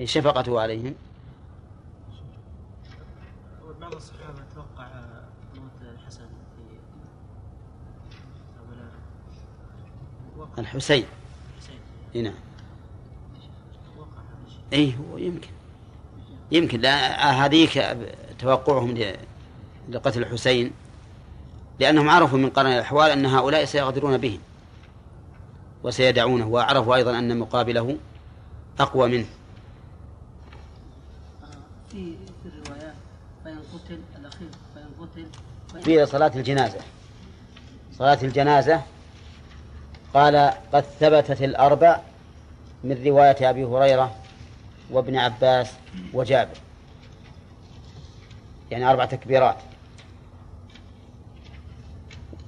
شفقته عليهم. بعض الصحابة توقع موت الحسن في الحسين. الحسين. إي نعم. اي هو يمكن. يمكن لا هذيك توقعهم لقتل الحسين لأنهم عرفوا من قرن الأحوال أن هؤلاء سيغدرون به وسيدعونه وعرفوا أيضا أن مقابله أقوى منه. في في الروايات قتل الأخير قتل صلاة الجنازة. صلاة الجنازة. قال قد ثبتت الأربع من رواية أبي هريرة وابن عباس وجابر. يعني أربع تكبيرات.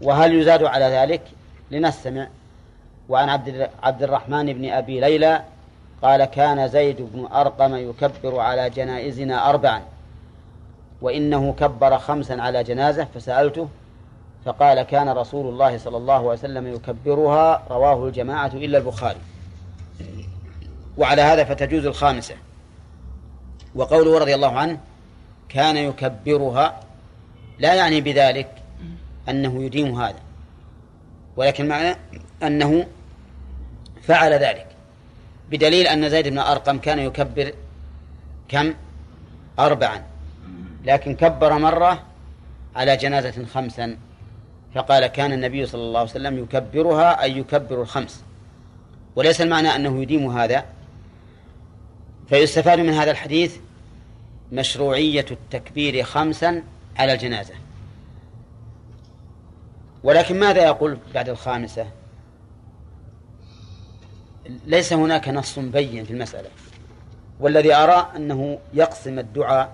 وهل يزاد على ذلك؟ لنستمع. وعن عبد عبد الرحمن بن أبي ليلى قال كان زيد بن أرقم يكبر على جنائزنا أربعا وإنه كبر خمسا على جنازة فسألته فقال كان رسول الله صلى الله عليه وسلم يكبرها رواه الجماعة إلا البخاري. وعلى هذا فتجوز الخامسة. وقوله رضي الله عنه كان يكبرها لا يعني بذلك أنه يديم هذا ولكن معنى أنه فعل ذلك. بدليل أن زيد بن أرقم كان يكبر كم؟ أربعا. لكن كبر مرة على جنازة خمسا. فقال كان النبي صلى الله عليه وسلم يكبرها أي يكبر الخمس. وليس المعنى أنه يديم هذا. فيستفاد من هذا الحديث مشروعية التكبير خمسا على الجنازة. ولكن ماذا يقول بعد الخامسة؟ ليس هناك نص بين في المسألة والذي أرى أنه يقسم الدعاء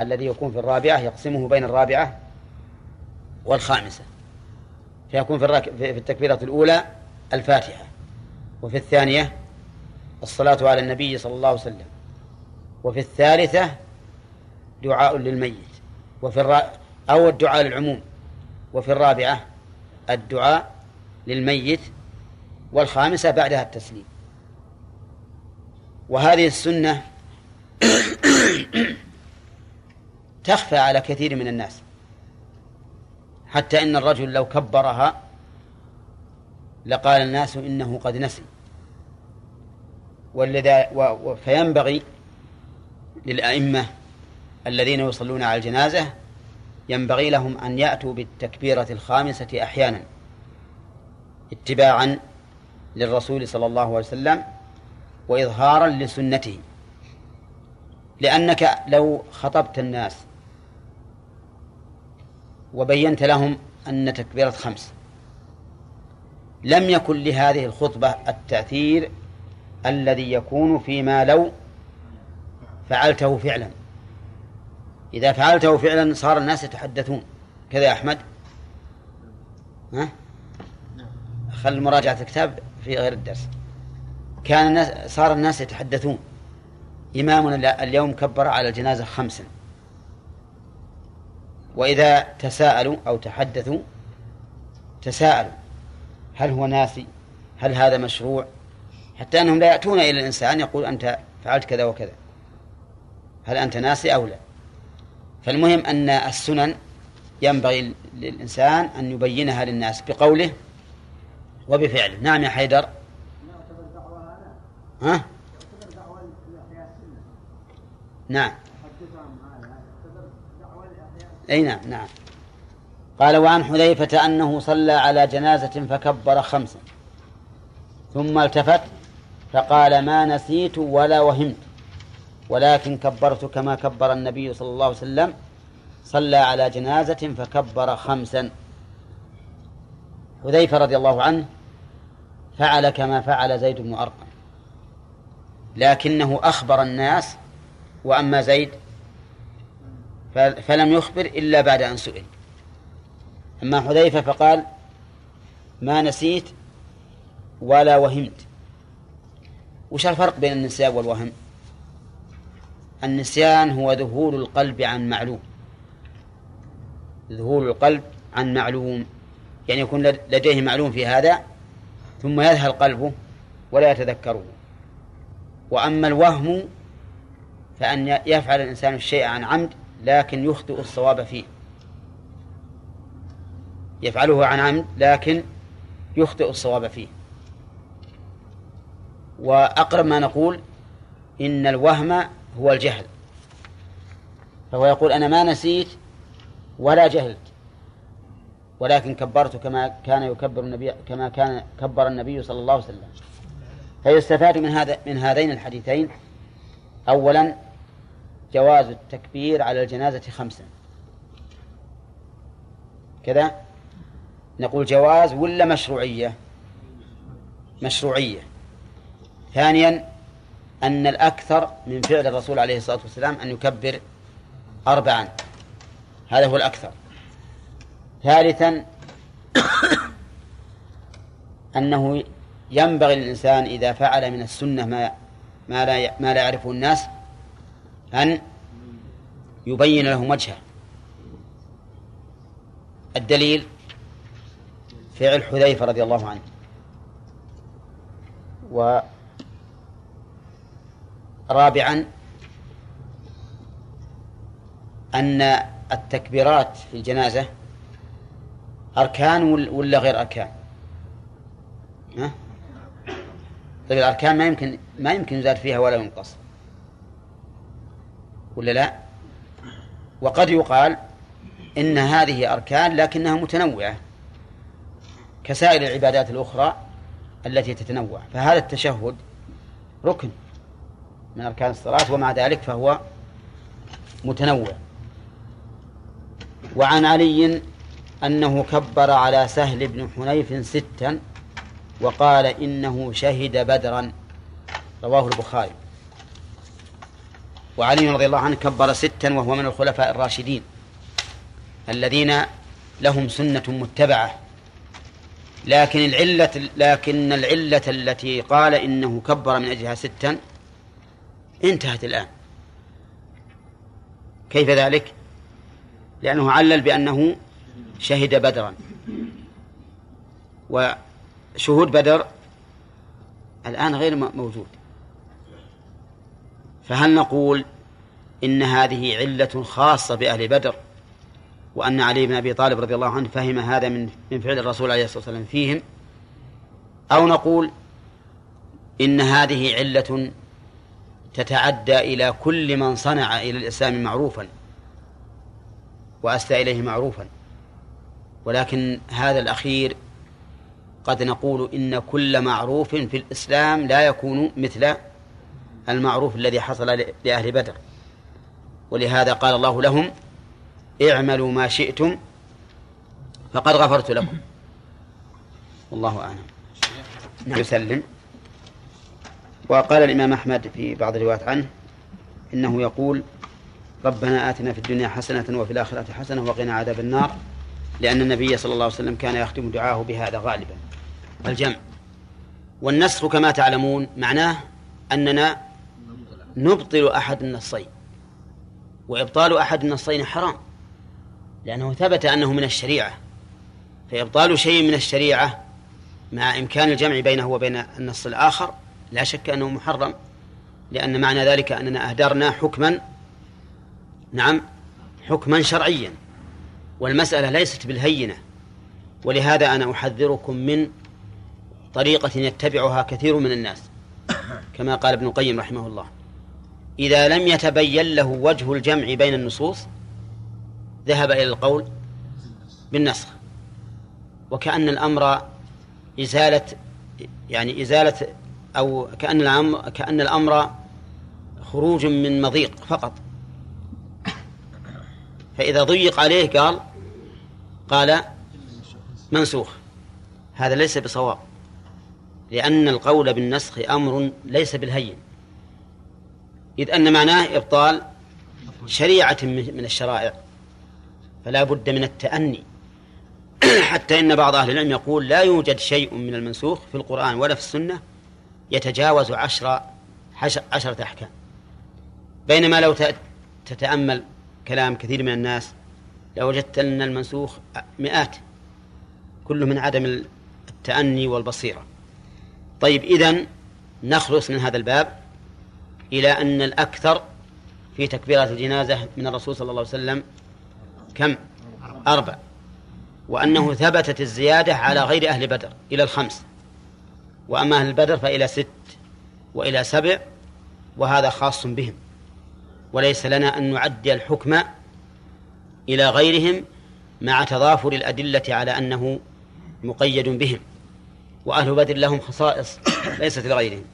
الذي يكون في الرابعة يقسمه بين الرابعة والخامسة فيكون في. في التكبيرة الأولى الفاتحة وفي الثانية الصلاة على النبي صلى الله عليه وسلم وفي الثالثة دعاء للميت وفي الر... أو الدعاء للعموم وفي الرابعة الدعاء للميت والخامسة بعدها التسليم. وهذه السنة تخفى على كثير من الناس. حتى إن الرجل لو كبرها لقال الناس إنه قد نسي. ولذا و... و... فينبغي للأئمة الذين يصلون على الجنازة ينبغي لهم أن يأتوا بالتكبيرة الخامسة أحيانا اتباعا للرسول صلى الله عليه وسلم وإظهارا لسنته. لأنك لو خطبت الناس وبينت لهم أن تكبيرة خمس لم يكن لهذه الخطبة التأثير الذي يكون فيما لو فعلته فعلا. إذا فعلته فعلا صار الناس يتحدثون. كذا يا أحمد؟ ها؟ خل مراجعة الكتاب. في غير الدرس. كان الناس صار الناس يتحدثون. إمامنا اليوم كبر على الجنازة خمسا. وإذا تساءلوا أو تحدثوا تساءلوا. هل هو ناسي هل هذا مشروع؟ حتى أنهم لا يأتون إلى الإنسان يقول أنت فعلت كذا وكذا. هل أنت ناسي أو لا؟ فالمهم أن السنن ينبغي للإنسان أن يبينها للناس بقوله وبفعله نعم يا حيدر. ها؟ نعم. أي نعم نعم. قال وعن حذيفة أنه صلى على جنازة فكبر خمسا. ثم التفت فقال ما نسيت ولا وهمت ولكن كبرت كما كبر النبي صلى الله عليه وسلم. صلى على جنازة فكبر خمسا. حذيفة رضي الله عنه فعل كما فعل زيد بن أرقم. لكنه أخبر الناس وأما زيد فلم يخبر إلا بعد أن سئل. أما حذيفة فقال ما نسيت ولا وهمت. وش الفرق بين النسيان والوهم؟ النسيان هو ذهول القلب عن معلوم. ذهول القلب عن معلوم. يعني يكون لديه معلوم في هذا ثم يذهل قلبه ولا يتذكره. وأما الوهم فأن يفعل الإنسان الشيء عن عمد لكن يخطئ الصواب فيه. يفعله عن عمد لكن يخطئ الصواب فيه. وأقرب ما نقول إن الوهم هو الجهل. فهو يقول أنا ما نسيت ولا جهلت. ولكن كبرت كما كان يكبر النبي كما كان كبر النبي صلى الله عليه وسلم. فيستفاد من هذا من هذين الحديثين. أولا جواز التكبير على الجنازة خمسا. كذا؟ نقول جواز ولا مشروعية؟ مشروعية. ثانيا أن الأكثر من فعل الرسول عليه الصلاة والسلام أن يكبر أربعا. هذا هو الأكثر. ثالثا أنه ينبغي للإنسان إذا فعل من السنة ما ما لا ما لا يعرفه الناس أن يبين لهم وجهه. الدليل فعل حذيفة رضي الله عنه. ورابعا أن التكبيرات في الجنازة أركان ولا غير أركان؟ ها؟ طيب الأركان ما يمكن ما يمكن يزاد فيها ولا ينقص ولا لا؟ وقد يقال إن هذه أركان لكنها متنوعة كسائر العبادات الأخرى التي تتنوع فهذا التشهد ركن من أركان الصلاة ومع ذلك فهو متنوع وعن علي أنه كبر على سهل بن حنيف ستا وقال إنه شهد بدرا. رواه البخاري. وعلي رضي الله عنه كبر ستا وهو من الخلفاء الراشدين الذين لهم سنة متبعة. لكن العلة لكن العلة التي قال إنه كبر من أجلها ستا انتهت الآن. كيف ذلك؟ لأنه علل بأنه شهد بدرا. وشهود بدر الآن غير موجود. فهل نقول إن هذه علة خاصة بأهل بدر؟ وأن علي بن أبي طالب رضي الله عنه فهم هذا من من فعل الرسول عليه الصلاة والسلام فيهم؟ أو نقول إن هذه علة تتعدى إلى كل من صنع إلى الإسلام معروفا وأسدى إليه معروفا؟ ولكن هذا الأخير قد نقول إن كل معروف في الإسلام لا يكون مثل المعروف الذي حصل لأهل بدر. ولهذا قال الله لهم اعملوا ما شئتم فقد غفرت لكم. والله أعلم. نعم. يسلم. وقال الإمام أحمد في بعض الروايات عنه إنه يقول ربنا آتنا في الدنيا حسنة وفي الآخرة حسنة وقنا عذاب النار. لأن النبي صلى الله عليه وسلم كان يختم دعاه بهذا غالبا. الجمع. والنسخ كما تعلمون معناه أننا نبطل أحد النصين. وإبطال أحد النصين حرام. لأنه ثبت أنه من الشريعة. فإبطال شيء من الشريعة مع إمكان الجمع بينه وبين النص الآخر لا شك أنه محرم. لأن معنى ذلك أننا أهدرنا حكما. نعم حكما شرعيا. والمسألة ليست بالهينة ولهذا أنا أحذركم من طريقة يتبعها كثير من الناس كما قال ابن القيم رحمه الله إذا لم يتبين له وجه الجمع بين النصوص ذهب إلى القول بالنسخ وكأن الأمر إزالة يعني إزالة أو كأن الأمر كأن الأمر خروج من مضيق فقط. فإذا ضيق عليه قال قال منسوخ. هذا ليس بصواب لأن القول بالنسخ أمر ليس بالهين. إذ أن معناه إبطال شريعة من الشرائع فلا بد من التأني. حتى إن بعض أهل العلم يقول لا يوجد شيء من المنسوخ في القرآن ولا في السنة يتجاوز عشر عشرة أحكام. بينما لو تتأمل كلام كثير من الناس لوجدت أن المنسوخ مئات كله من عدم التأني والبصيرة. طيب إذن نخلص من هذا الباب إلى أن الأكثر في تكبيرات الجنازة من الرسول صلى الله عليه وسلم كم؟ أربع. وأنه ثبتت الزيادة على غير أهل بدر إلى الخمس. وأما أهل بدر فإلى ست وإلى سبع وهذا خاص بهم. وليس لنا أن نعدي الحكم إلى غيرهم مع تضافر الأدلة على أنه مقيد بهم وأهل بدر لهم خصائص ليست لغيرهم.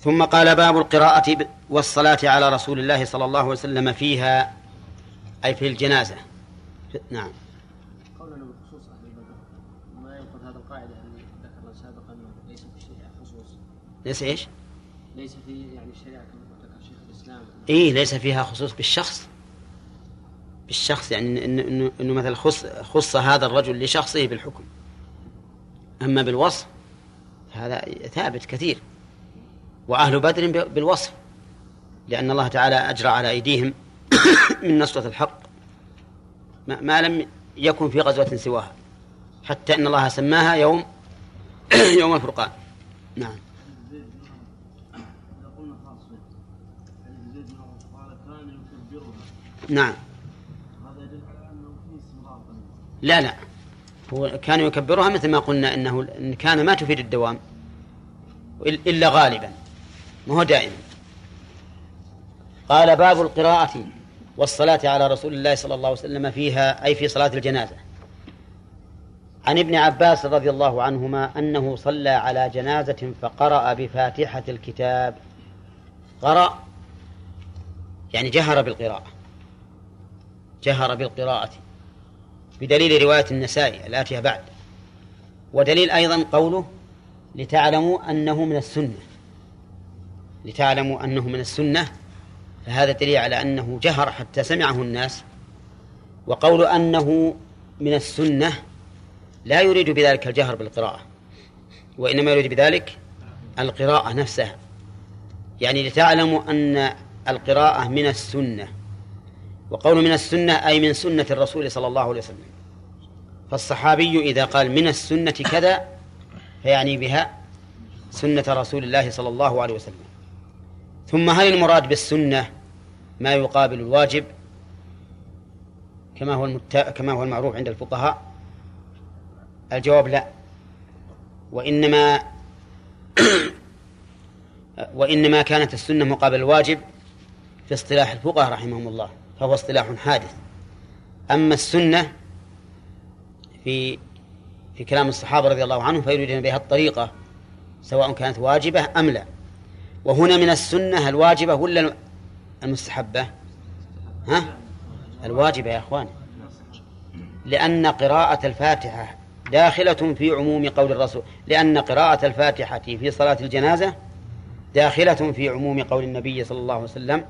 ثم قال باب القراءة والصلاة على رسول الله صلى الله عليه وسلم فيها أي في الجنازة. نعم. قولنا بخصوص أهل بدر ما ينقض هذا ذكرنا سابقا أنه ليس في الشريعه خصوص؟ ليس إيش؟ ليس في يعني الشريعه كما ذكر شيخ الاسلام إيه ليس فيها خصوص بالشخص. بالشخص يعني إنه, إنه, إنه مثلا خص, خص هذا الرجل لشخصه بالحكم. أما بالوصف هذا ثابت كثير. وأهل بدر بالوصف لأن الله تعالى أجرى على أيديهم من نصرة الحق. ما, لم يكن في غزوة سواها حتى أن الله سماها يوم يوم الفرقان. نعم إذا قلنا خاص حديث زيد بن عمر قال كان يكبرها نعم. لا لا. هو كان يكبرها مثل ما قلنا إنه إن كان ما تفيد الدوام. إلا غالبا. ما هو دائما قال باب القراءة والصلاة على رسول الله صلى الله عليه وسلم فيها أي في صلاة الجنازة. عن ابن عباس رضي الله عنهما أنه صلى على جنازة فقرأ بفاتحة الكتاب. قرأ يعني جهر بالقراءة. جهر بالقراءة بدليل رواية النسائي الآتية بعد. ودليل أيضا قوله لتعلموا أنه من السنة. لتعلموا أنه من السنة فهذا دليل على أنه جهر حتى سمعه الناس. وقول أنه من السنة لا يريد بذلك الجهر بالقراءة وإنما يريد بذلك القراءة نفسها. يعني لتعلموا أن القراءة من السنة. وقول من السنة أي من سنة الرسول صلى الله عليه وسلم. فالصحابي إذا قال من السنة كذا فيعني بها سنة رسول الله صلى الله عليه وسلم. ثم هل المراد بالسنة ما يقابل الواجب؟ كما هو المت... كما هو المعروف عند الفقهاء. الجواب لا. وإنما وإنما كانت السنة مقابل الواجب في اصطلاح الفقهاء رحمهم الله. فهو اصطلاح حادث. أما السنة في في كلام الصحابة رضي الله عنهم فيريدون بها الطريقة سواء كانت واجبة أم لا. وهنا من السنة الواجبة ولا المستحبة؟ ها؟ الواجبة يا أخوان لأن قراءة الفاتحة داخلة في عموم قول الرسول. لأن قراءة الفاتحة في صلاة الجنازة داخلة في عموم قول النبي صلى الله عليه وسلم.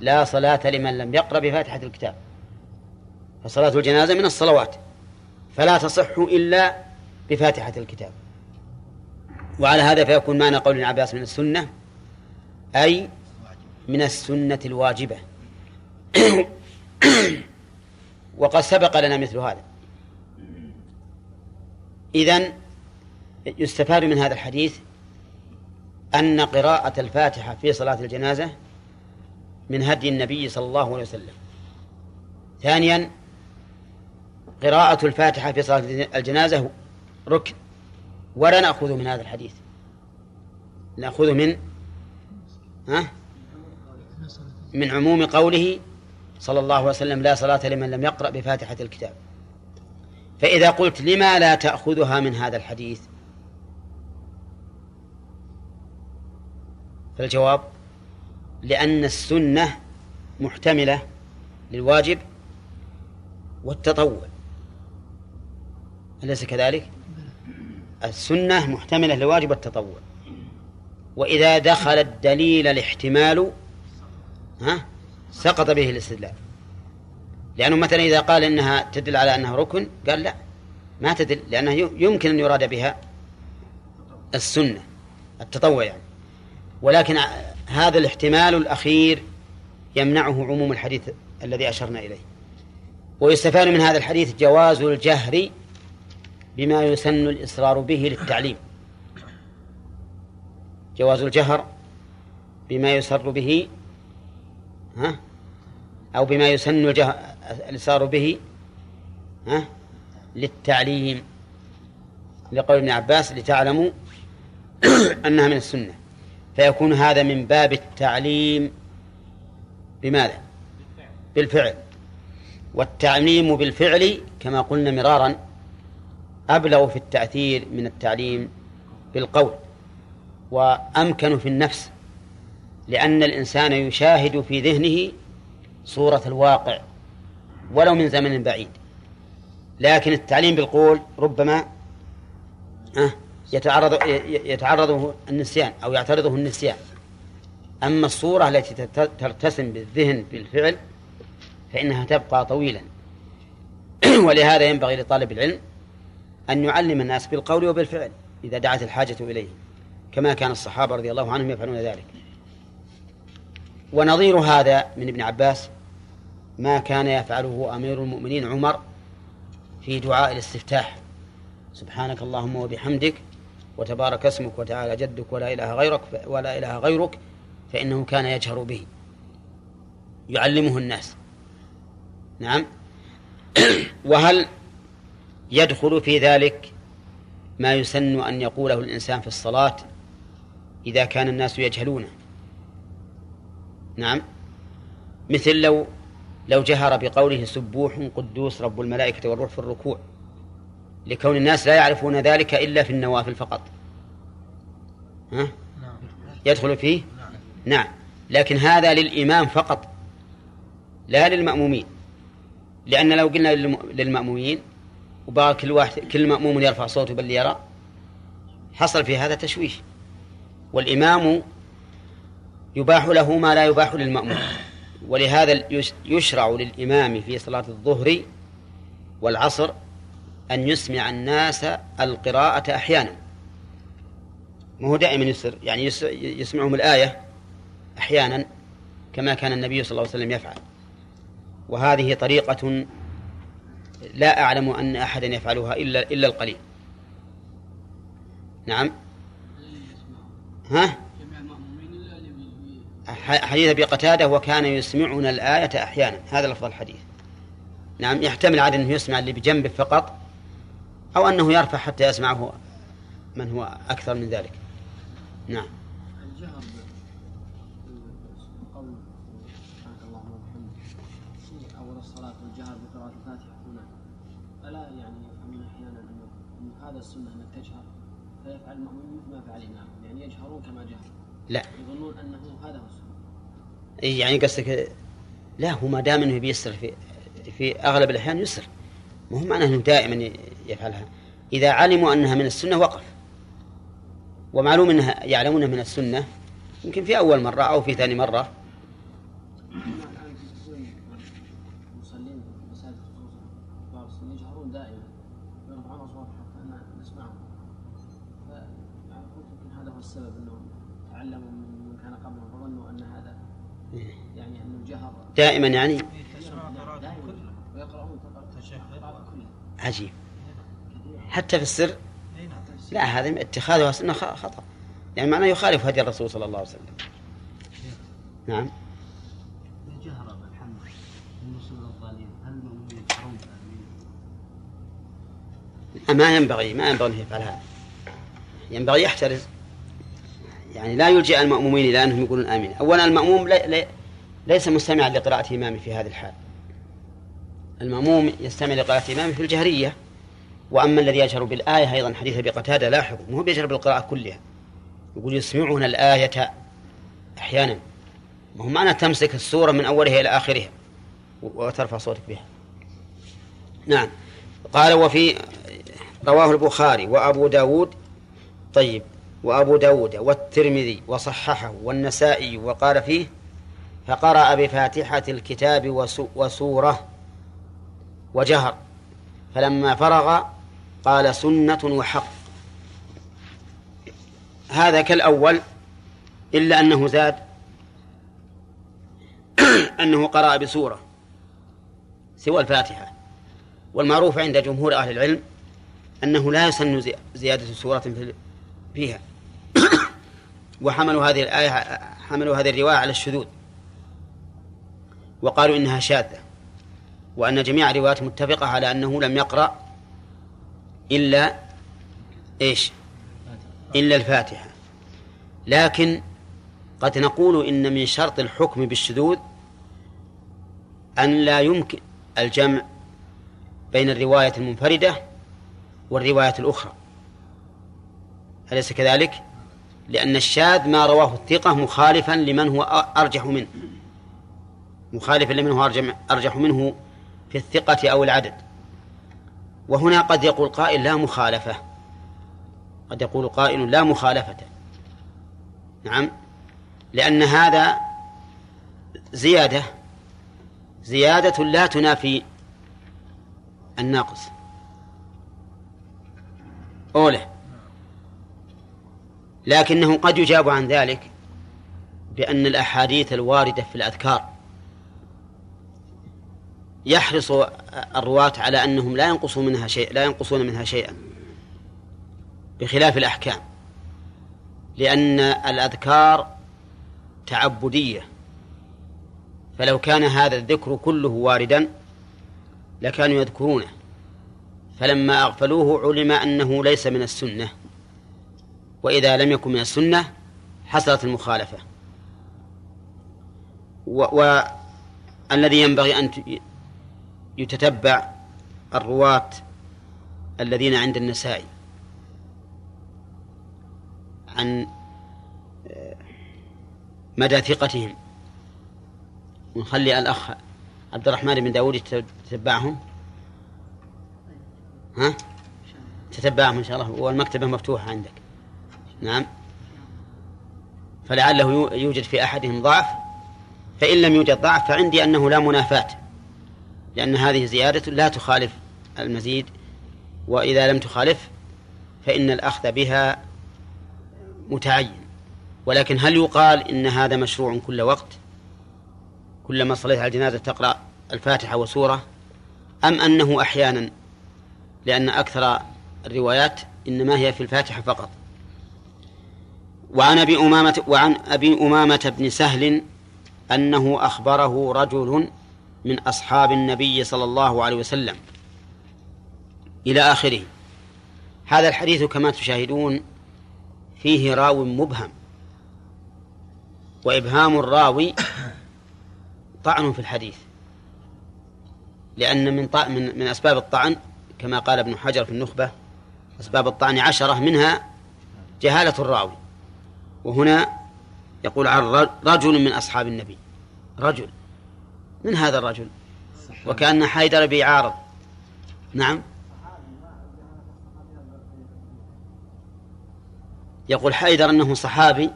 لا صلاة لمن لم يقرأ بفاتحة الكتاب. فصلاة الجنازة من الصلوات. فلا تصح إلا بفاتحة الكتاب. وعلى هذا فيكون معنى قول ابن عباس من السنة أي من السنة الواجبة. وقد سبق لنا مثل هذا. إذن يستفاد من هذا الحديث أن قراءة الفاتحة في صلاة الجنازة من هدي النبي صلى الله عليه وسلم. ثانيا قراءة الفاتحة في صلاة الجنازة ركن. ولا نأخذ من هذا الحديث. نأخذ من ها؟ من عموم قوله صلى الله عليه وسلم لا صلاة لمن لم يقرأ بفاتحة الكتاب. فإذا قلت لما لا تأخذها من هذا الحديث؟ فالجواب لأن السنة محتملة للواجب والتطوع. أليس كذلك؟ السنة محتملة للواجب والتطوع. وإذا دخل الدليل الاحتمال ها سقط به الاستدلال. لأنه مثلا إذا قال إنها تدل على أنها ركن قال لا ما تدل لأنه يمكن أن يراد بها السنة التطوع يعني. ولكن هذا الاحتمال الأخير يمنعه عموم الحديث الذي أشرنا إليه. ويستفاد من هذا الحديث جواز الجهر بما يسن الإصرار به للتعليم. جواز الجهر بما يسر به ها؟ أو بما يسن الجه... الإسرار به ها؟ للتعليم. لقول ابن عباس لتعلموا أنها من السنة. فيكون هذا من باب التعليم بماذا؟ بالفعل. والتعليم بالفعل كما قلنا مرارا أبلغ في التأثير من التعليم بالقول وأمكن في النفس لأن الإنسان يشاهد في ذهنه صورة الواقع ولو من زمن بعيد. لكن التعليم بالقول ربما يتعرض يتعرضه النسيان أو يعترضه النسيان. أما الصورة التي ترتسم بالذهن بالفعل فإنها تبقى طويلا. ولهذا ينبغي لطالب العلم أن يعلم الناس بالقول وبالفعل إذا دعت الحاجة إليه كما كان الصحابة رضي الله عنهم يفعلون ذلك. ونظير هذا من ابن عباس ما كان يفعله أمير المؤمنين عمر في دعاء الاستفتاح. سبحانك اللهم وبحمدك وتبارك اسمك وتعالى جدك ولا إله غيرك ولا إله غيرك فإنه كان يجهر به. يعلمه الناس. نعم. وهل يدخل في ذلك ما يسن أن يقوله الإنسان في الصلاة إذا كان الناس يجهلونه؟ نعم. مثل لو لو جهر بقوله سبوح قدوس رب الملائكة والروح في الركوع. لكون الناس لا يعرفون ذلك إلا في النوافل فقط. ها؟ يدخل فيه؟ نعم. لكن هذا للإمام فقط لا للمأمومين. لأن لو قلنا للمأمومين وبقى كل واحد كل مأموم يرفع صوته بل يرى حصل في هذا تشويش والإمام يباح له ما لا يباح للمأموم. ولهذا يشرع للإمام في صلاة الظهر والعصر أن يسمع الناس القراءة أحيانا. ما هو دائما يسر يعني يسمعهم الآية أحيانا كما كان النبي صلى الله عليه وسلم يفعل. وهذه طريقة لا أعلم أن أحدا يفعلها إلا إلا القليل. نعم. ها؟ حديث أبي قتادة وكان يسمعنا الآية أحيانا. هذا لفظ الحديث. نعم يحتمل عاد أنه يسمع اللي بجنبه فقط أو أنه يرفع حتى يسمعه من هو أكثر من ذلك. نعم. الجهر بقول سبحانك اللهم وبحمدك أول الصلاة والجهر بقراءة الفاتحة هنا ألا يعني يفهمون أحيانا أن هذا السنة أنك تجهر فيفعل المأمون مثل ما فعل الإمام يعني يجهرون كما جهر لا. يظنون أنه هذا هو السنة يعني قصدك لا هو ما دام إنه بيسر في في أغلب الأحيان يسر. ما هو معناه إنه دائما يفعلها. إذا علموا أنها من السنة وقف. ومعلوم أنها يعلمونها من السنة يمكن في أول مرة أو في ثاني يعني هو السبب تعلموا من كان قبلهم فظنوا أن هذا يعني. جهر دائما يعني عجيب. حتى في السر. لا هذا اتخاذها سنه خ- خطأ. يعني معناه يخالف هدي الرسول صلى الله عليه وسلم. نعم؟ ما ينبغي ما ينبغي أن يفعل هذا. ينبغي يحترز. يعني لا يلجئ المأمومين إلى أنهم يقولون آمين. أولا المأموم لي لي ليس مستمعا لقراءة إمامه في هذه الحال. المأموم يستمع لقراءة إمامه في الجهرية. وأما الذي يجهر بالآية أيضا حديث أبي قتادة لاحظ مو بيجهر بالقراءة كلها. يقول يسمعون الآية أحيانا. ما هو معنى تمسك السورة من أولها إلى آخرها؟ وترفع صوتك بها. نعم. قال وفي رواه البخاري وأبو داود طيب وأبو داود والترمذي وصححه والنسائي وقال فيه فقرأ بفاتحة الكتاب وسو- وسورة وجهر. فلما فرغ قال سنة وحق. هذا كالأول إلا أنه زاد. أنه قرأ بسورة سوى الفاتحة. والمعروف عند جمهور أهل العلم أنه لا يسن زي- زيادة سورة في- فيها. وحملوا هذه الآية حملوا هذه الرواية على الشذوذ. وقالوا إنها شاذة. وأن جميع الروايات متفقة على أنه لم يقرأ إلا إيش؟ إلا الفاتحة. لكن قد نقول إن من شرط الحكم بالشذوذ أن لا يمكن الجمع بين الرواية المنفردة والرواية الأخرى. أليس كذلك؟ لأن الشاذ ما رواه الثقة مخالفا لمن هو أرجح منه. مخالفا لمن هو أرجح منه في الثقة أو العدد. وهنا قد يقول قائل لا مخالفة. قد يقول قائل لا مخالفة. نعم. لأن هذا زيادة. زيادة لا تنافي الناقص. أولى لكنه قد يجاب عن ذلك بأن الأحاديث الواردة في الأذكار. يحرص الرواة على أنهم لا ينقصون منها شيء لا ينقصون منها شيئا بخلاف الأحكام. لأن الأذكار تعبدية. فلو كان هذا الذكر كله واردا لكانوا يذكرونه. فلما أغفلوه علم أنه ليس من السنة. وإذا لم يكن من السنة حصلت المخالفة. والذي ينبغي أن يتتبع الرواة الذين عند النسائي عن آه، مدى ثقتهم. ونخلي الأخ عبد الرحمن بن داود يتتبعهم. ها؟ تتبعهم إن شاء الله. والمكتبة مفتوحة عندك. نعم. فلعله يوجد في أحدهم ضعف. فإن لم يوجد ضعف فعندي أنه لا منافاة. لأن هذه زيادة لا تخالف المزيد وإذا لم تخالف فإن الأخذ بها متعين. ولكن هل يقال إن هذا مشروع كل وقت؟ كلما صليت على الجنازة تقرأ الفاتحة وسورة؟ أم أنه أحيانا لأن أكثر الروايات إنما هي في الفاتحة فقط. وعن أبي أمامة وعن أبي أمامة بن سهل أنه أخبره رجل من أصحاب النبي صلى الله عليه وسلم إلى آخره. هذا الحديث كما تشاهدون فيه راو مبهم وإبهام الراوي طعن في الحديث لأن من من من أسباب الطعن كما قال ابن حجر في النخبة أسباب الطعن عشرة منها جهالة الراوي وهنا يقول عن رجل من أصحاب النبي رجل من هذا الرجل. وكأن حيدر بيعارض نعم. يقول حيدر أنه صحابي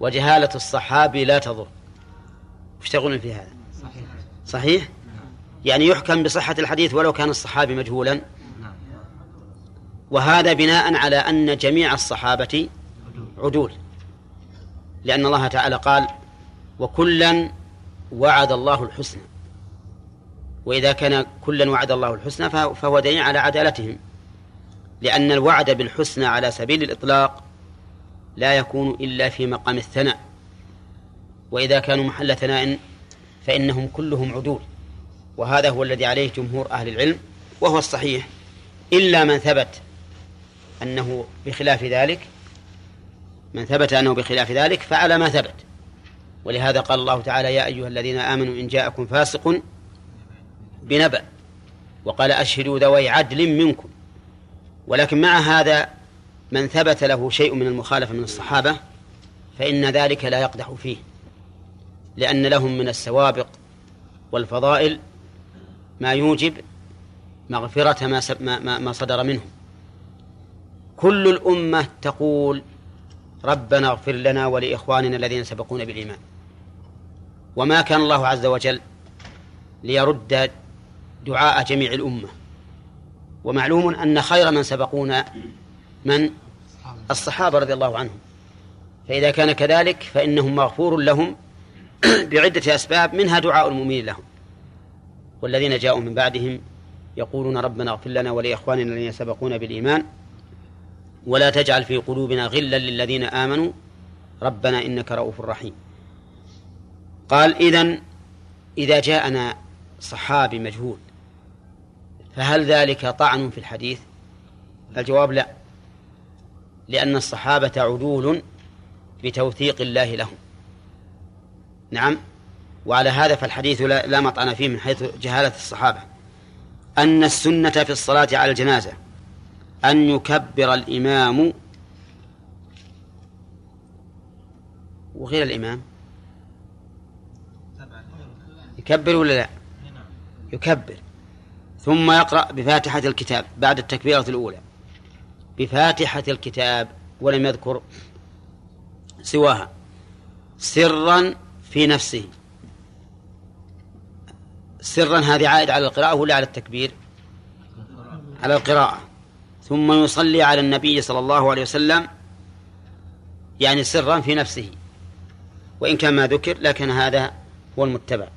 وجهالة الصحابي لا تضر. وش تقولون في هذا؟ صحيح. صحيح؟ يعني يحكم بصحة الحديث ولو كان الصحابي مجهولا. وهذا بناء على أن جميع الصحابة عدول. لأن الله تعالى قال وكلا وعد الله الحسنى. وإذا كان كلا وعد الله الحسنى فهو دليل على عدالتهم. لأن الوعد بالحسنى على سبيل الإطلاق لا يكون إلا في مقام الثناء. وإذا كانوا محل ثناء فإنهم كلهم عدول. وهذا هو الذي عليه جمهور أهل العلم وهو الصحيح. إلا من ثبت أنه بخلاف ذلك من ثبت أنه بخلاف ذلك فعلى ما ثبت. ولهذا قال الله تعالى يا أيها الذين آمنوا إن جاءكم فاسق بنبأ وقال أشهدوا ذوي عدل منكم ولكن مع هذا من ثبت له شيء من المخالفة من الصحابة فإن ذلك لا يقدح فيه لأن لهم من السوابق والفضائل ما يوجب مغفرة ما, ما, ما صدر منهم كل الأمة تقول ربنا اغفر لنا ولإخواننا الذين سبقونا بالإيمان. وما كان الله عز وجل ليرد دعاء جميع الأمة. ومعلوم أن خير من سبقونا من الصحابة رضي الله عنهم. فإذا كان كذلك فإنهم مغفور لهم بعدة أسباب منها دعاء المؤمنين لهم. والذين جاءوا من بعدهم يقولون ربنا اغفر لنا ولإخواننا الذين سبقونا بالإيمان. ولا تجعل في قلوبنا غلا للذين آمنوا. ربنا إنك رؤوف رحيم. قال إذن إذا جاءنا صحابي مجهول فهل ذلك طعن في الحديث؟ الجواب لا لأن الصحابة عدول بتوثيق الله لهم. نعم وعلى هذا فالحديث لا, لا مطعن فيه من حيث جهالة الصحابة. أن السنة في الصلاة على الجنازة أن يكبر الإمام وغير الإمام؟ يكبر ولا لا؟ يكبر. ثم يقرأ بفاتحة الكتاب بعد التكبيرة الأولى. بفاتحة الكتاب ولم يذكر سواها. سرا في نفسه. سرا هذه عائد على القراءة ولا على التكبير؟ على القراءة. ثم يصلي على النبي صلى الله عليه وسلم يعني سرا في نفسه. وإن كان ما ذكر لكن هذا هو المتبع.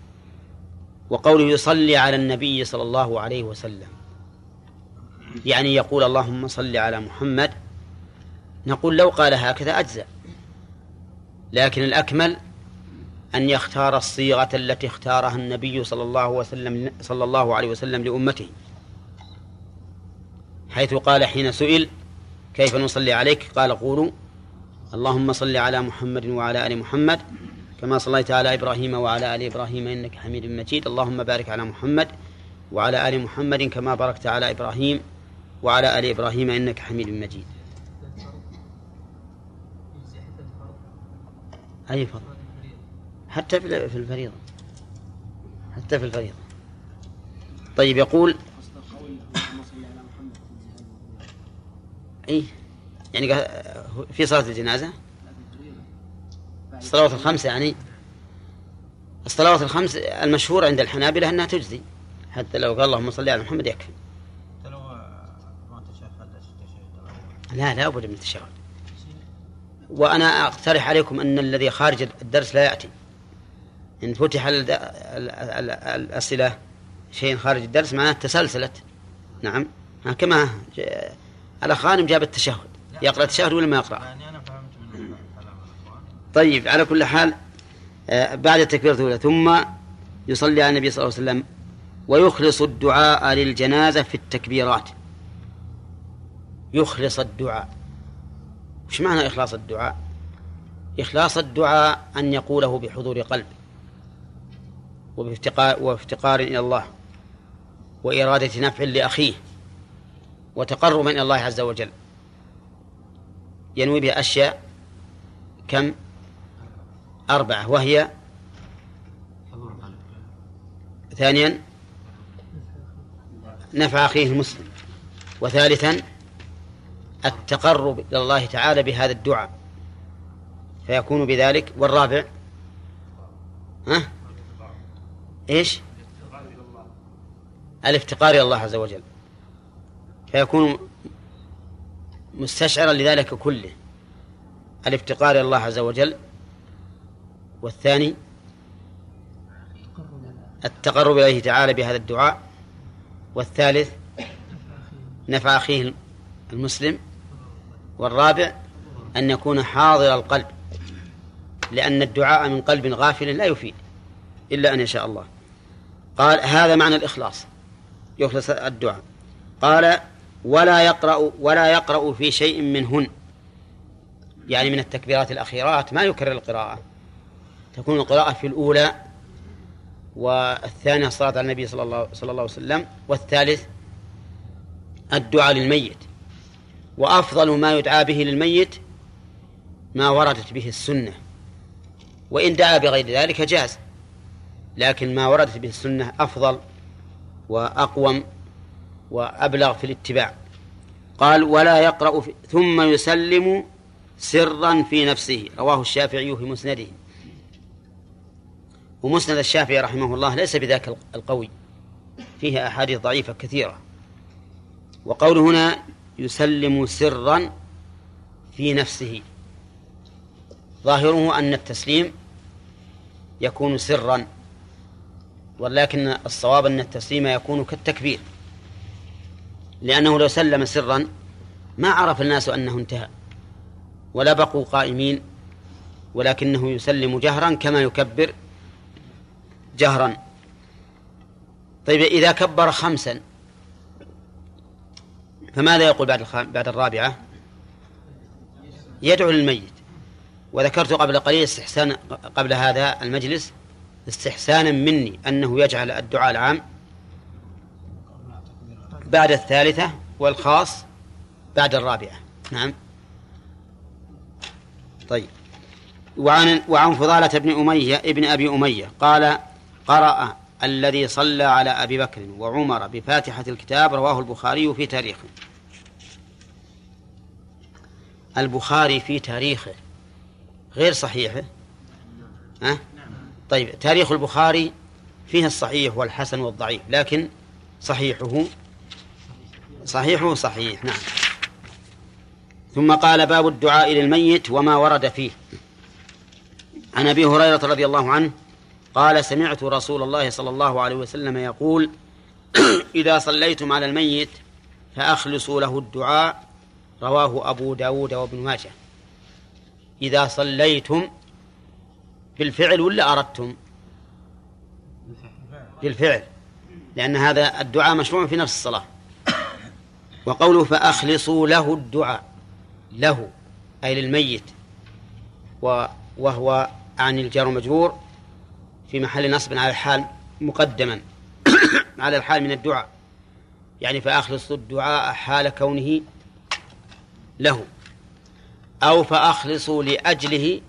وقوله يصلي على النبي صلى الله عليه وسلم. يعني يقول اللهم صل على محمد. نقول لو قال هكذا أجزأ. لكن الأكمل أن يختار الصيغة التي اختارها النبي صلى الله وسلم صلى الله عليه وسلم لأمته. حيث قال حين سئل كيف نصلي عليك؟ قال قولوا اللهم صل على محمد وعلى آل محمد. كما صليت على إبراهيم وعلى آل إبراهيم إنك حميد مجيد. اللهم بارك على محمد وعلى آل محمد كما باركت على إبراهيم وعلى آل إبراهيم إنك حميد مجيد. أي فضل حتى في الفريضة. حتى في الفريضة. طيب يقول أي يعني في صلاة الجنازة؟ الصلوات الخمس يعني. الصلوات الخمس المشهور عند الحنابلة أنها تجزي. حتى لو قال اللهم صل على محمد يكفي. لو ما تشهد لا لا بد من التشهد. وأنا أقترح عليكم أن الذي خارج الدرس لا يأتي. إن فتح ال- ال- ال- الأسئلة شيء خارج الدرس معناه تسلسلت. نعم. كما الأخ غانم جاب التشهد. يقرأ التشهد ولا ما يقرأ؟ يعني أنا فهمت من كلام الاخوان طيب على كل حال آه، بعد التكبيرة الأولى ثم يصلي على النبي صلى الله عليه وسلم ويخلص الدعاء للجنازة في التكبيرات. يخلص الدعاء. وش معنى إخلاص الدعاء؟ إخلاص الدعاء أن يقوله بحضور قلب وبافتقار, وافتقار إلى الله وإرادة نفع لأخيه وتقربا إلى الله عز وجل. ينوي بها أشياء كم؟ أربعة وهي؟ ثانيا؟ نفع أخيه المسلم. وثالثا التقرب إلى الله تعالى بهذا الدعاء. فيكون بذلك والرابع؟ ها؟ إيش؟ الافتقار إلى الله عز وجل. فيكون مستشعرا لذلك كله. الافتقار إلى الله عز وجل والثاني التقرب إليه تعالى بهذا الدعاء والثالث نفع أخيه المسلم والرابع أن يكون حاضر القلب لأن الدعاء من قلب غافل لا يفيد إلا أن يشاء الله. قال هذا معنى الإخلاص يخلص الدعاء. قال ولا يقرأ ولا يقرأ في شيء منهن يعني من التكبيرات الأخيرات ما يكرر القراءة. تكون القراءة في الأولى والثانية الصلاة على النبي صلى الله صلى الله عليه وسلم والثالث الدعاء للميت. وأفضل ما يدعى به للميت ما وردت به السنة. وإن دعا بغير ذلك جاز لكن ما وردت به السنة أفضل وأقوم وأبلغ في الاتباع. قال ولا يقرأ ثم يسلم سرا في نفسه. رواه الشافعي في مسنده. ومسند الشافعي رحمه الله ليس بذاك القوي. فيه أحاديث ضعيفة كثيرة. وقوله هنا يسلم سرا في نفسه. ظاهره أن التسليم يكون سرا ولكن الصواب أن التسليم يكون كالتكبير. لأنه لو سلم سرا ما عرف الناس أنه انتهى ولا بقوا قائمين ولكنه يسلم جهرا كما يكبر جهرا. طيب إذا كبر خمسا فماذا يقول بعد الخام... بعد الرابعة؟ يدعو للميت. وذكرت قبل قليل استحسان قبل هذا المجلس استحسانا مني أنه يجعل الدعاء العام بعد الثالثة والخاص بعد الرابعة. نعم. طيب. وعن وعن فضالة بن أمية ابن أبي أمية قال قرأ الذي صلى على أبي بكر وعمر بفاتحة الكتاب رواه البخاري في تاريخه. البخاري في تاريخه. غير صحيحه أه؟ طيب تاريخ البخاري فيه الصحيح والحسن والضعيف لكن صحيحه؟ صحيحه صحيح نعم. ثم قال باب الدعاء للميت وما ورد فيه. عن أبي هريرة رضي الله عنه قال سمعت رسول الله صلى الله عليه وسلم يقول إذا صليتم على الميت فأخلصوا له الدعاء رواه أبو داود وابن ماجه. إذا صليتم بالفعل ولا أردتم؟ بالفعل لأن هذا الدعاء مشروع في نفس الصلاة. وقوله فأخلصوا له الدعاء له أي للميت. وهو عن الجار مجرور. في محل نصب على الحال مقدما على الحال من الدعاء. يعني فأخلصوا الدعاء حال كونه له. أو فأخلصوا لأجله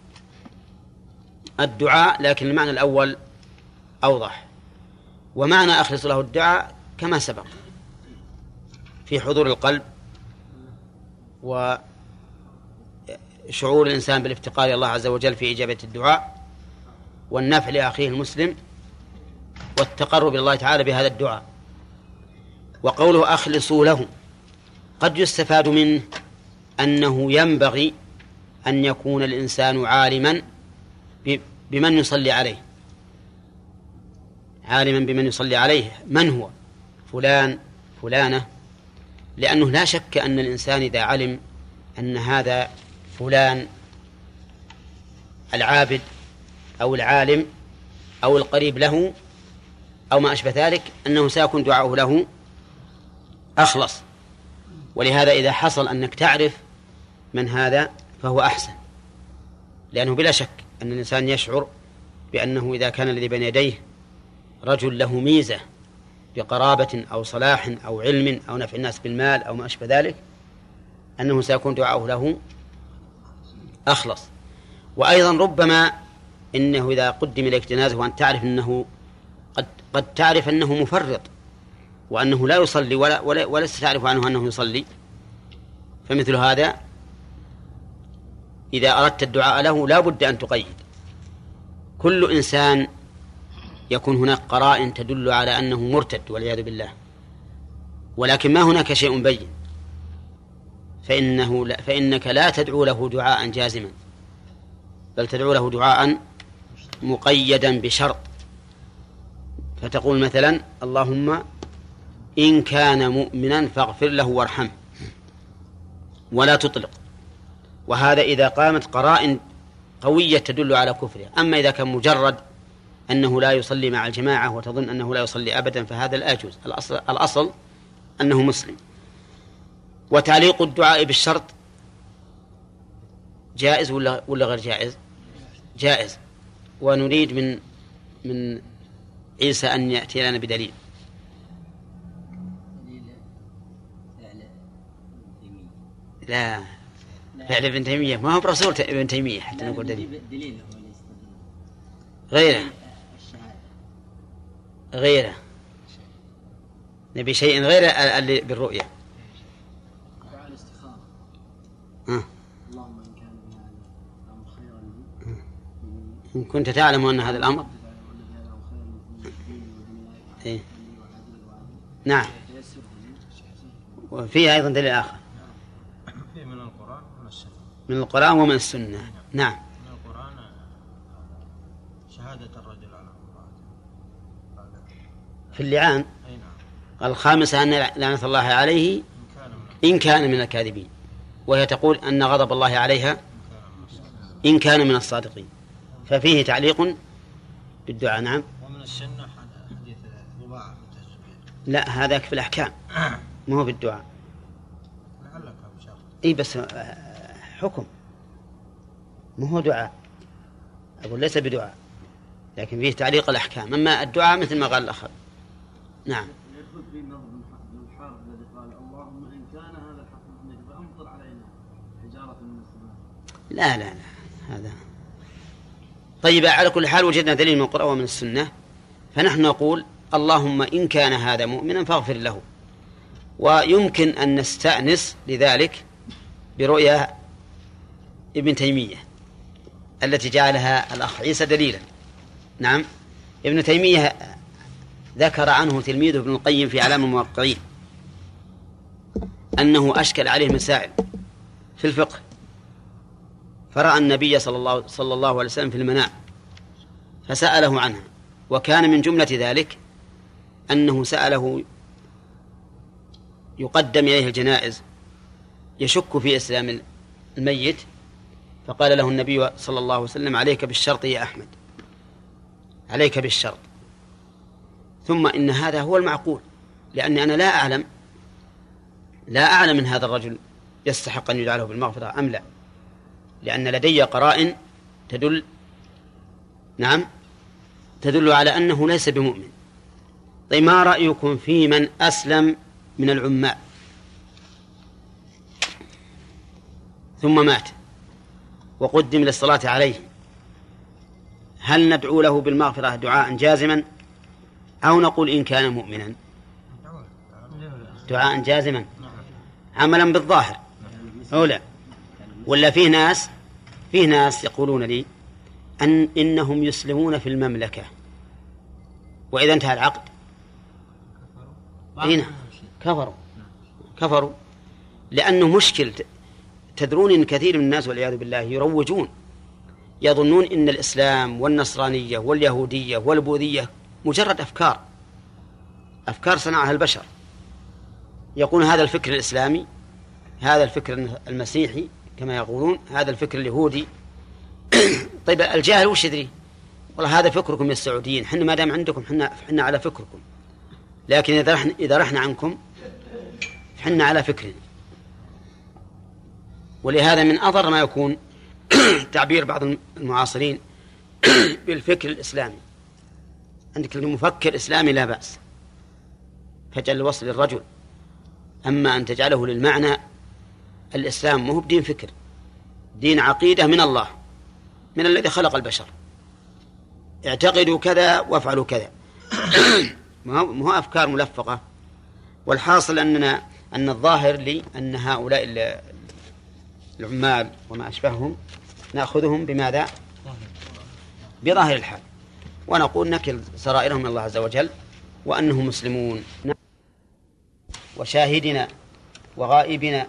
الدعاء لكن المعنى الأول أوضح. ومعنى أخلص له الدعاء كما سبق في حضور القلب و شعور الإنسان بالافتقار إلى الله عز وجل في إجابة الدعاء. والنفع لأخيه المسلم والتقرب إلى الله تعالى بهذا الدعاء. وقوله أخلصوا له قد يستفاد منه أنه ينبغي أن يكون الإنسان عالما بمن يصلي عليه. عالما بمن يصلي عليه. من هو؟ فلان فلانة. لأنه لا شك أن الإنسان إذا علم أن هذا فلان العابد أو العالم أو القريب له أو ما أشبه ذلك أنه سيكون دعاؤه له. أخلص. ولهذا إذا حصل أنك تعرف من هذا فهو أحسن. لأنه بلا شك أن الإنسان يشعر بأنه إذا كان الذي بين يديه رجل له ميزة بقرابة أو صلاح أو علم أو نفع الناس بالمال أو ما أشبه ذلك أنه سيكون دعاؤه له أخلص. وأيضا ربما إنه إذا قدم إليك جنازة وأن تعرف أنه قد قد تعرف أنه مفرط وأنه لا يصلي ولا ولا ولست تعرف عنه أنه يصلي فمثل هذا إذا أردت الدعاء له لا بد أن تقيد. كل إنسان يكون هناك قرائن تدل على أنه مرتد والعياذ بالله. ولكن ما هناك شيء بين. فإنه لا فإنك لا تدعو له دعاء جازما بل تدعو له دعاء مقيدا بشرط. فتقول مثلا اللهم إن كان مؤمنا فاغفر له وارحمه. ولا تطلق. وهذا إذا قامت قرائن قوية تدل على كفره. أما إذا كان مجرد أنه لا يصلي مع الجماعة وتظن أنه لا يصلي أبدا فهذا لا يجوز. الأصل, الأصل أنه مسلم. وتعليق الدعاء بالشرط جائز ولا ولا غير جائز؟ جائز. ونريد من من عيسى أن يأتي لنا بدليل. لا. فعل ابن تيمية. ما هو برسول ابن تيمية حتى نقول دليل. غيره. غيره. نبي شيء غير بالرؤية. دعاء الاستخارة إن كنت تعلم أن هذا الأمر؟ إيه. نعم. وفيه أيضا دليل آخر. من القرآن ومن السنة. من القرآن ومن السنة. نعم. من القرآن شهادة الرجل على في اللعان. نعم. الخامسة أن لعنة الله عليه إن كان من الكاذبين. وهي تقول أن غضب الله عليها. إن كان من الصادقين. ففيه تعليق بالدعاء نعم. ومن السنة حديث ضباعة بنت لا هذاك في الأحكام ما هو بالدعاء. لعلك إي بس آه، حكم ما هو دعاء. أقول ليس بدعاء لكن فيه تعليق الأحكام. أما الدعاء مثل ما قال الأخ نعم. يدخل في نظم ابن الحارث الذي قال اللهم إن كان هذا الحق فأمطر علينا. من السماء. لا لا لا هذا طيب على كل حال وجدنا دليل من القرآن ومن السنة. فنحن نقول اللهم إن كان هذا مؤمنا فاغفر له. ويمكن أن نستأنس لذلك برؤيا ابن تيمية التي جعلها الأخ عيسى دليلا. نعم ابن تيمية ذكر عنه تلميذه ابن القيم في أعلام الموقعين أنه أشكل عليه مسائل في الفقه فرأى النبي صلى الله صلى الله عليه وسلم في المنام فسأله عنها وكان من جملة ذلك أنه سأله يقدم إليه الجنائز يشك في إسلام الميت فقال له النبي صلى الله عليه وسلم عليك بالشرط يا أحمد عليك بالشرط ثم إن هذا هو المعقول لأني أنا لا أعلم لا أعلم من هذا الرجل يستحق أن يدعى له بالمغفرة أم لا. لأن لدي قرائن تدل نعم تدل على أنه ليس بمؤمن. طيب ما رأيكم في من أسلم من العمال؟ ثم مات وقدم للصلاة عليه. هل ندعو له بالمغفرة دعاء جازما أو نقول إن كان مؤمنا؟ دعاء جازما. عملا بالظاهر أو لا؟ ولا فيه ناس فيه ناس يقولون لي أن إنهم يسلمون في المملكة. وإذا انتهى العقد. هنا. كفروا. كفروا. لأنه مشكل. تدرون إن كثير من الناس والعياذ بالله يروجون. يظنون إن الإسلام والنصرانية واليهودية والبوذية مجرد أفكار. أفكار صنعها البشر. يقول هذا الفكر الإسلامي هذا الفكر المسيحي كما يقولون هذا الفكر اليهودي. طيب الجاهل وش يدري؟ والله هذا فكركم يا السعوديين حنا ما دام عندكم حنا حنا على فكركم. لكن إذا رحنا إذا رحنا عنكم حنا على فكرنا ولهذا من أضر ما يكون تعبير بعض المعاصرين بالفكر الإسلامي. عندك المفكر إسلامي لا بأس. فجل الوصل للرجل. أما أن تجعله للمعنى الإسلام مو بدين فكر. دين عقيدة من الله من الذي خلق البشر. اعتقدوا كذا وافعلوا كذا. ما هو أفكار ملفقة. والحاصل أننا أن الظاهر لي أن هؤلاء العمال وما أشبههم نأخذهم بماذا؟ بظاهر الحال. ونقول نكل سرائرهم من الله عز وجل وأنهم مسلمون. وشاهدنا وغائبنا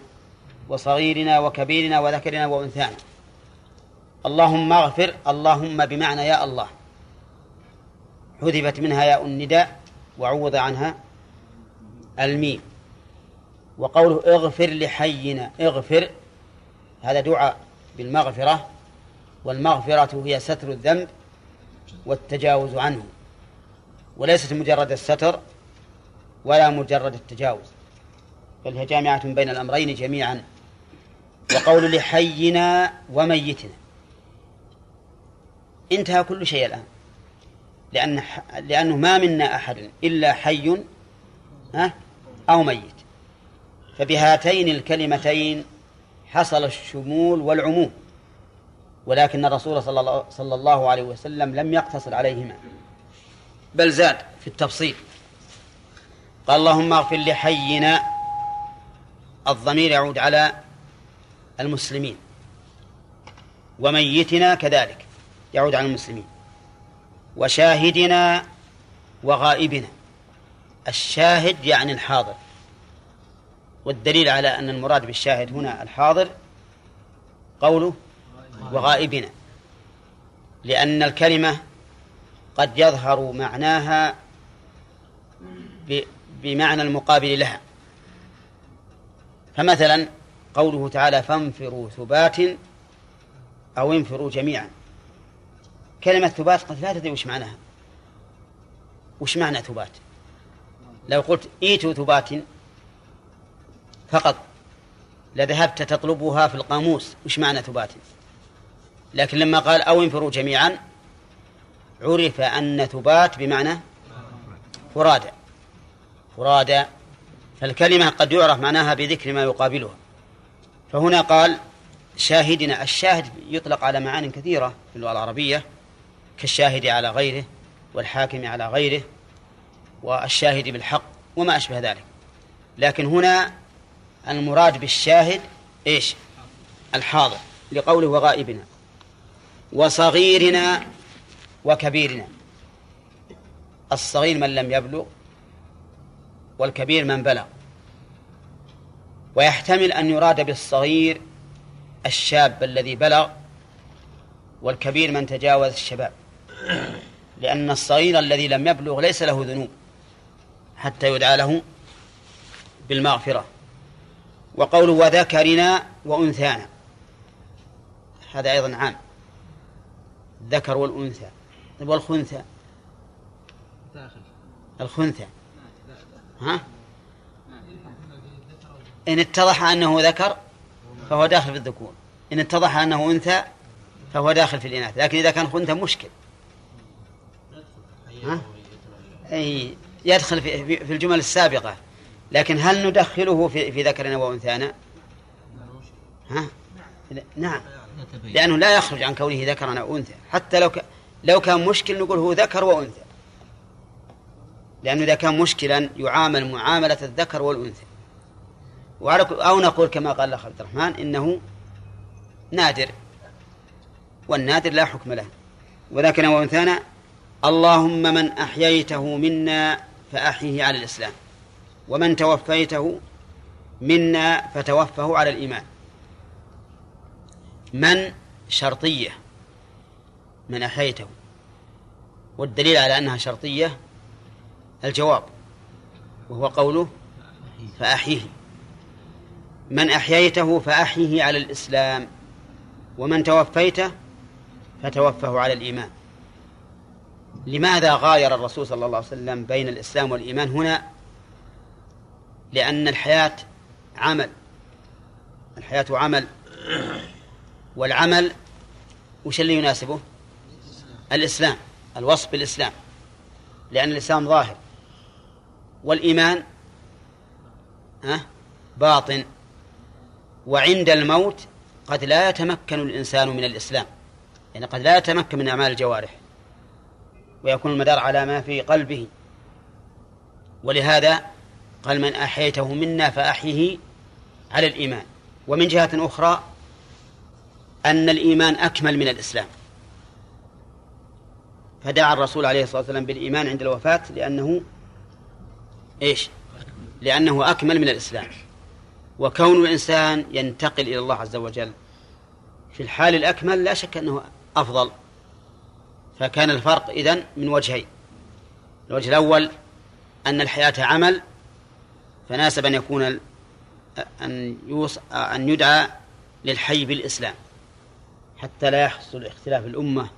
وصغيرنا وكبيرنا وذكرنا وأنثانا. اللهم اغفر اللهم بمعنى يا الله. حذفت منها ياء النداء وعوض عنها الميم. وقوله اغفر لحينا اغفر هذا دعاء بالمغفرة والمغفرة هي ستر الذنب والتجاوز عنه. وليست مجرد الستر ولا مجرد التجاوز بل هي جامعة بين الأمرين جميعا. وقول لحينا وميتنا. انتهى كل شيء الآن. لأن لأنه ما منا أحد إلا حي أو ميت. فبهاتين الكلمتين حصل الشمول والعموم. ولكن الرسول صلى الله عليه وسلم لم يقتصر عليهما. بل زاد في التفصيل. قال اللهم اغفر لحينا. الضمير يعود على المسلمين. وميتنا كذلك يعود على المسلمين. وشاهدنا وغائبنا. الشاهد يعني الحاضر. والدليل على أن المراد بالشاهد هنا الحاضر قوله وغائبنا. لأن الكلمة قد يظهر معناها بمعنى المقابل لها. فمثلا قوله تعالى فانفروا ثبات أو انفروا جميعا. كلمة ثبات قد لا تدري وش معناها. وش معنى ثبات؟ لو قلت إيتوا ثبات فقط لذهبت تطلبها في القاموس وش معنى ثبات؟ لكن لما قال أو انفروا جميعا عرف أن ثبات بمعنى فرادى. فرادى. فالكلمة قد يعرف معناها بذكر ما يقابلها. فهنا قال شاهدنا الشاهد يطلق على معان كثيرة في اللغة العربية كالشاهد على غيره والحاكم على غيره والشاهد بالحق وما أشبه ذلك. لكن هنا المراد بالشاهد إيش؟ الحاضر لقوله وغائبنا وصغيرنا وكبيرنا. الصغير من لم يبلغ والكبير من بلغ. ويحتمل أن يراد بالصغير الشاب الذي بلغ والكبير من تجاوز الشباب. لأن الصغير الذي لم يبلغ ليس له ذنوب حتى يدعى له بالمغفرة. وقوله وذكرنا وأنثانا هذا أيضا عام. الذكر والأنثى. طيب والخنثى؟ الخنثى. ها؟ إن اتضح أنه ذكر فهو داخل في الذكور. إن اتضح أنه أنثى فهو داخل في الإناث. لكن إذا كان خنثى مشكل. ها؟ أي يدخل في, في الجمل السابقة. لكن هل ندخله في, في ذكرنا وأنثانا؟ ها؟ نعم. لأنه لا يخرج عن كونه ذكرا أو أنثى حتى لو ك... لو كان مشكل نقول هو ذكر وأنثى. لأنه إذا كان مشكلا يعامل معاملة الذكر والأنثى. أو نقول كما قال الأخ عبد الرحمن إنه نادر. والنادر لا حكم له. ولكن وأنثانا اللهم من أحييته منا فأحيه على الإسلام. ومن توفيته منا فتوفه على الإيمان. من شرطية من أحييته. والدليل على أنها شرطية الجواب. وهو قوله فأحيه. من أحييته فأحيه على الإسلام ومن توفيته فتوفه على الإيمان. لماذا غاير الرسول صلى الله عليه وسلم بين الإسلام والإيمان هنا؟ لأن الحياة عمل الحياة عمل والعمل وش اللي يناسبه؟ الإسلام الوصف بالإسلام. لأن الإسلام ظاهر والإيمان باطن. وعند الموت قد لا يتمكن الإنسان من الإسلام. يعني قد لا يتمكن من أعمال الجوارح. ويكون المدار على ما في قلبه. ولهذا قال من أحييته منا فأحيه على الإيمان. ومن جهة أخرى أن الإيمان أكمل من الإسلام. فدعا الرسول عليه الصلاة والسلام بالإيمان عند الوفاة لأنه إيش؟ لأنه أكمل من الإسلام. وكون الإنسان ينتقل إلى الله عز وجل في الحال الأكمل لا شك أنه أفضل. فكان الفرق إذن من وجهين. الوجه الأول أن الحياة عمل فناسب أن يكون أن يوص أن يدعى للحي بالإسلام حتى لا يحصل اختلاف الأمة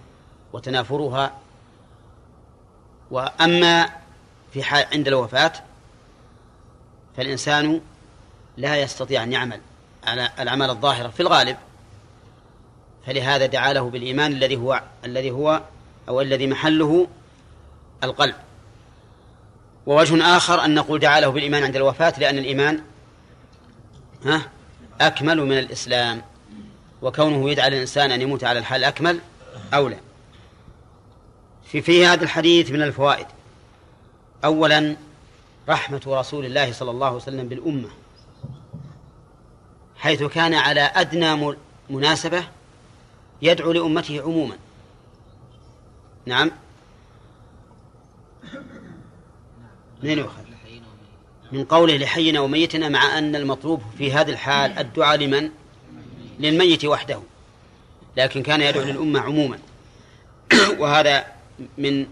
وتنافرها. وأما في حال عند الوفاة فالإنسان لا يستطيع أن يعمل على الأعمال الظاهرة في الغالب فلهذا دعا له بالإيمان الذي هو الذي هو أو الذي محله القلب. ووجه آخر أن نقول دعا له بالإيمان عند الوفاة لأن الإيمان ها أكمل من الإسلام. وكونه يدعى الإنسان أن يموت على الحال الأكمل أولى. في في هذا الحديث من الفوائد. أولا رحمة رسول الله صلى الله عليه وسلم بالأمة. حيث كان على أدنى مناسبة يدعو لأمته عموما. نعم. من يؤخذ؟ من قوله لحينا وميتنا مع أن المطلوب في هذه الحال الدعاء لمن؟ للميت وحده. لكن كان يدعو للأمة عموما. وهذا من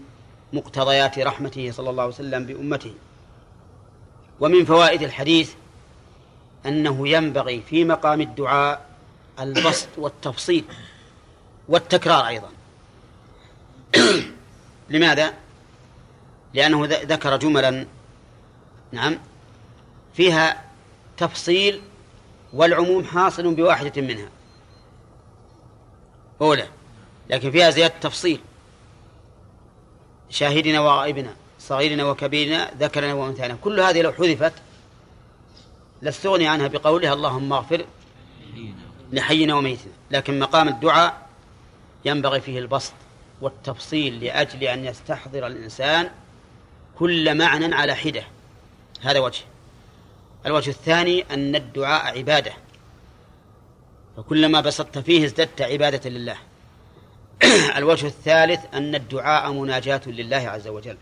مقتضيات رحمته صلى الله عليه وسلم بأمته. ومن فوائد الحديث أنه ينبغي في مقام الدعاء البسط والتفصيل والتكرار أيضا. لماذا؟ لأنه ذكر جملا نعم فيها تفصيل والعموم حاصل بواحدة منها. أولى لكن فيها زيادة تفصيل. شاهدنا وغائبنا صغيرنا وكبيرنا ذكرنا وأنثانا. كل هذه لو حذفت لاستغني عنها بقولها اللهم اغفر لحينا وميتنا. لكن مقام الدعاء ينبغي فيه البسط والتفصيل لأجل أن يستحضر الإنسان كل معنى على حدة. هذا وجه. الوجه الثاني أن الدعاء عبادة. فكلما بسطت فيه ازددت عبادة لله. الوجه الثالث أن الدعاء مناجاة لله عز وجل.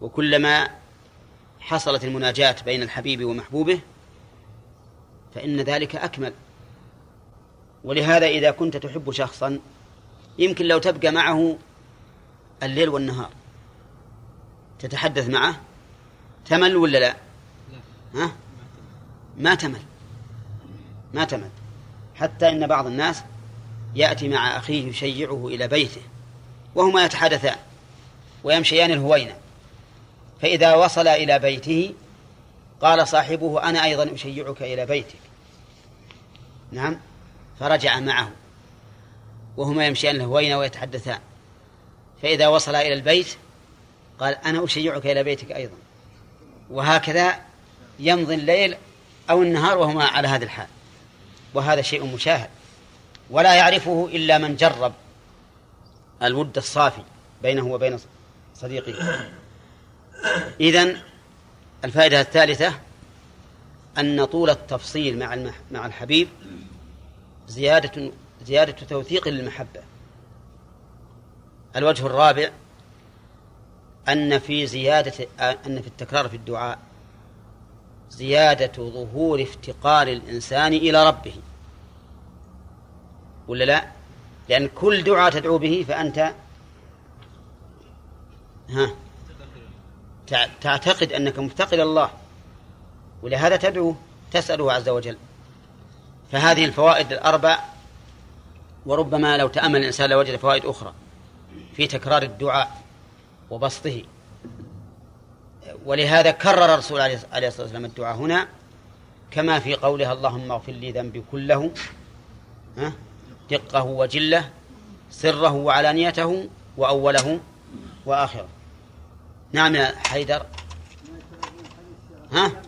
وكلما حصلت المناجاة بين الحبيب ومحبوبه فإن ذلك أكمل. ولهذا إذا كنت تحب شخصا يمكن لو تبقى معه الليل والنهار تتحدث معه تمل ولا لا؟ ها؟ ما تمل. ما تمل. حتى إن بعض الناس يأتي مع أخيه يشيعه إلى بيته وهما يتحدثان ويمشيان الهوينة. فإذا وصل إلى بيته قال صاحبه أنا أيضا أشيعك إلى بيتك. نعم. فرجع معه. وهما يمشيان الهوينة ويتحدثان. فإذا وصل إلى البيت قال أنا أشيعك إلى بيتك أيضا. وهكذا يمضي الليل أو النهار وهما على هذا الحال. وهذا شيء مشاهد. ولا يعرفه إلا من جرب الود الصافي بينه وبين صديقه. إذن الفائدة الثالثة أن طول التفصيل مع مع الحبيب زيادة زيادة توثيق للمحبة. الوجه الرابع أن في زيادة أن في التكرار في الدعاء زيادة ظهور افتقار الإنسان إلى ربه. ولا لا؟ لأن كل دعاء تدعو به فأنت ها؟ تعتقد أنك مفتقر إلى الله ولهذا تدعو تسأله عز وجل. فهذه الفوائد الأربع وربما لو تأمل الإنسان لوجد فوائد أخرى في تكرار الدعاء وبسطه. ولهذا كرر الرسول عليه الصلاة والسلام الدعاء هنا كما في قولها اللهم اغفر لي ذنبي كله دقه وجله سره وعلانيته وأوله وآخره. نعم يا حيدر. ها؟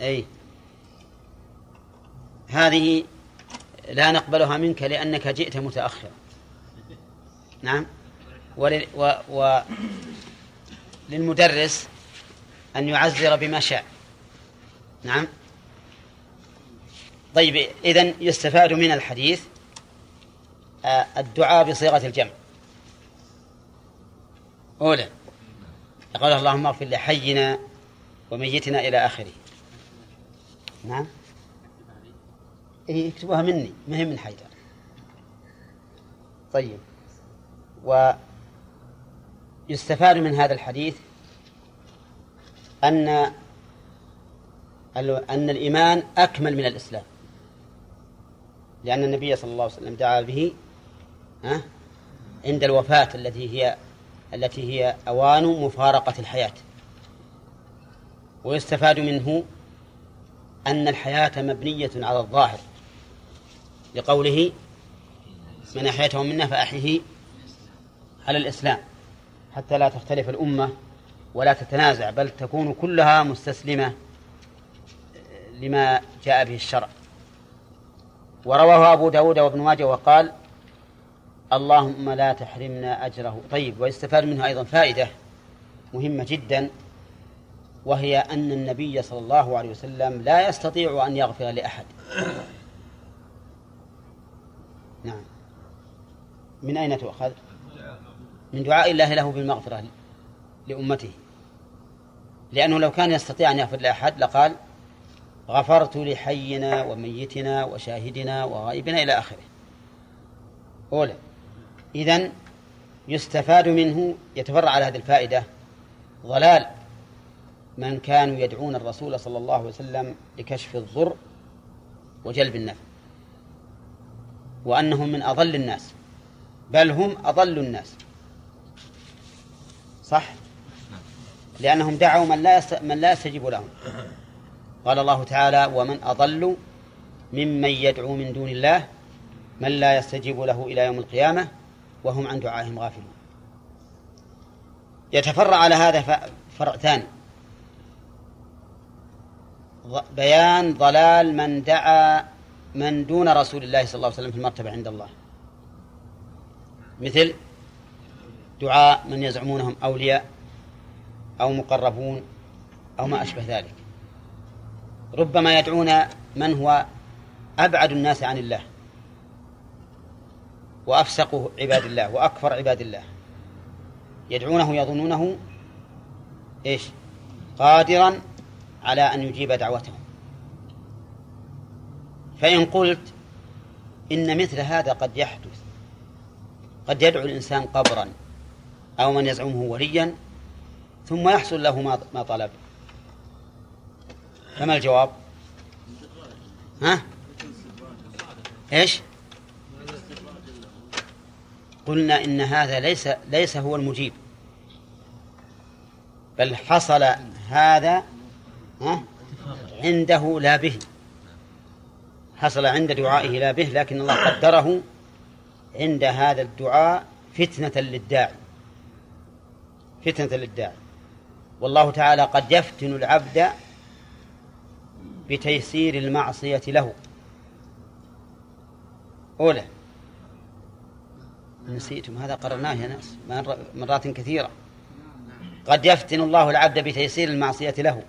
أي. هذه لا نقبلها منك لأنك جئت متأخرا. نعم. ولل و و للمدرس أن يعزر بما شاء. نعم. طيب إذن يستفاد من الحديث الدعاء بصيغة الجمع. أولى يقول اللهم اغفر لحينا وميتنا إلى آخره. نعم؟ إيه يكتبوها مني ما هي من حيدر. طيب. ويستفاد من هذا الحديث أن أن الإيمان أكمل من الإسلام. لأن النبي صلى الله عليه وسلم دعا به عند الوفاة التي هي التي هي أوان مفارقة الحياة. ويستفاد منه أن الحياة مبنية على الظاهر. لقوله من أحيته منا فأحيه على الإسلام. حتى لا تختلف الأمة ولا تتنازع بل تكون كلها مستسلمة لما جاء به الشرع. ورواه أبو داود وابن ماجه وقال اللهم لا تحرمنا أجره. طيب ويستفاد منه أيضا فائدة مهمة جدا وهي أن النبي صلى الله عليه وسلم لا يستطيع أن يغفر لأحد. نعم. من أين تؤخذ؟ من دعاء الله له بالمغفرة لأمته. لأنه لو كان يستطيع أن يغفر لأحد لقال غفرت لحينا وميتنا وشاهدنا وغائبنا إلى آخره. أولى إذن يستفاد منه يتفرع على هذه الفائدة ضلال من كانوا يدعون الرسول صلى الله عليه وسلم لكشف الضر وجلب النفع وأنهم من أضل الناس بل هم أضل الناس صح لأنهم دعوا من لا. من لا يستجيب لهم قال الله تعالى ومن أضل ممن يدعو من دون الله من لا يستجيب له إلى يوم القيامة وهم عن دعائهم غافلون. يتفرع على هذا فرع ثاني بيان ضلال من دعا من دون رسول الله صلى الله عليه وسلم في المرتبة عند الله. مثل دعاء من يزعمونهم أولياء أو مقربون أو ما أشبه ذلك. ربما يدعون من هو أبعد الناس عن الله. وأفسق عباد الله وأكفر عباد الله يدعونه يظنونه إيش قادرا على أن يجيب دعوتهم فإن قلت إن مثل هذا قد يحدث قد يدعو الإنسان قبرا أو من يزعمه وليا ثم يحصل له ما طلب فما الجواب؟ ها؟ إيش؟ قلنا إن هذا ليس ليس هو المجيب. بل حصل هذا؟ عنده لا به. حصل عند دعائه لا به لكن الله قدره عند هذا الدعاء فتنة للداعي. فتنة للداعي. والله تعالى قد يفتن العبد بتيسير المعصية له. أولى نسيتم. هذا قررناه يا ناس مر- مرات كثيرة. قد يفتن الله العبد بتيسير المعصية له.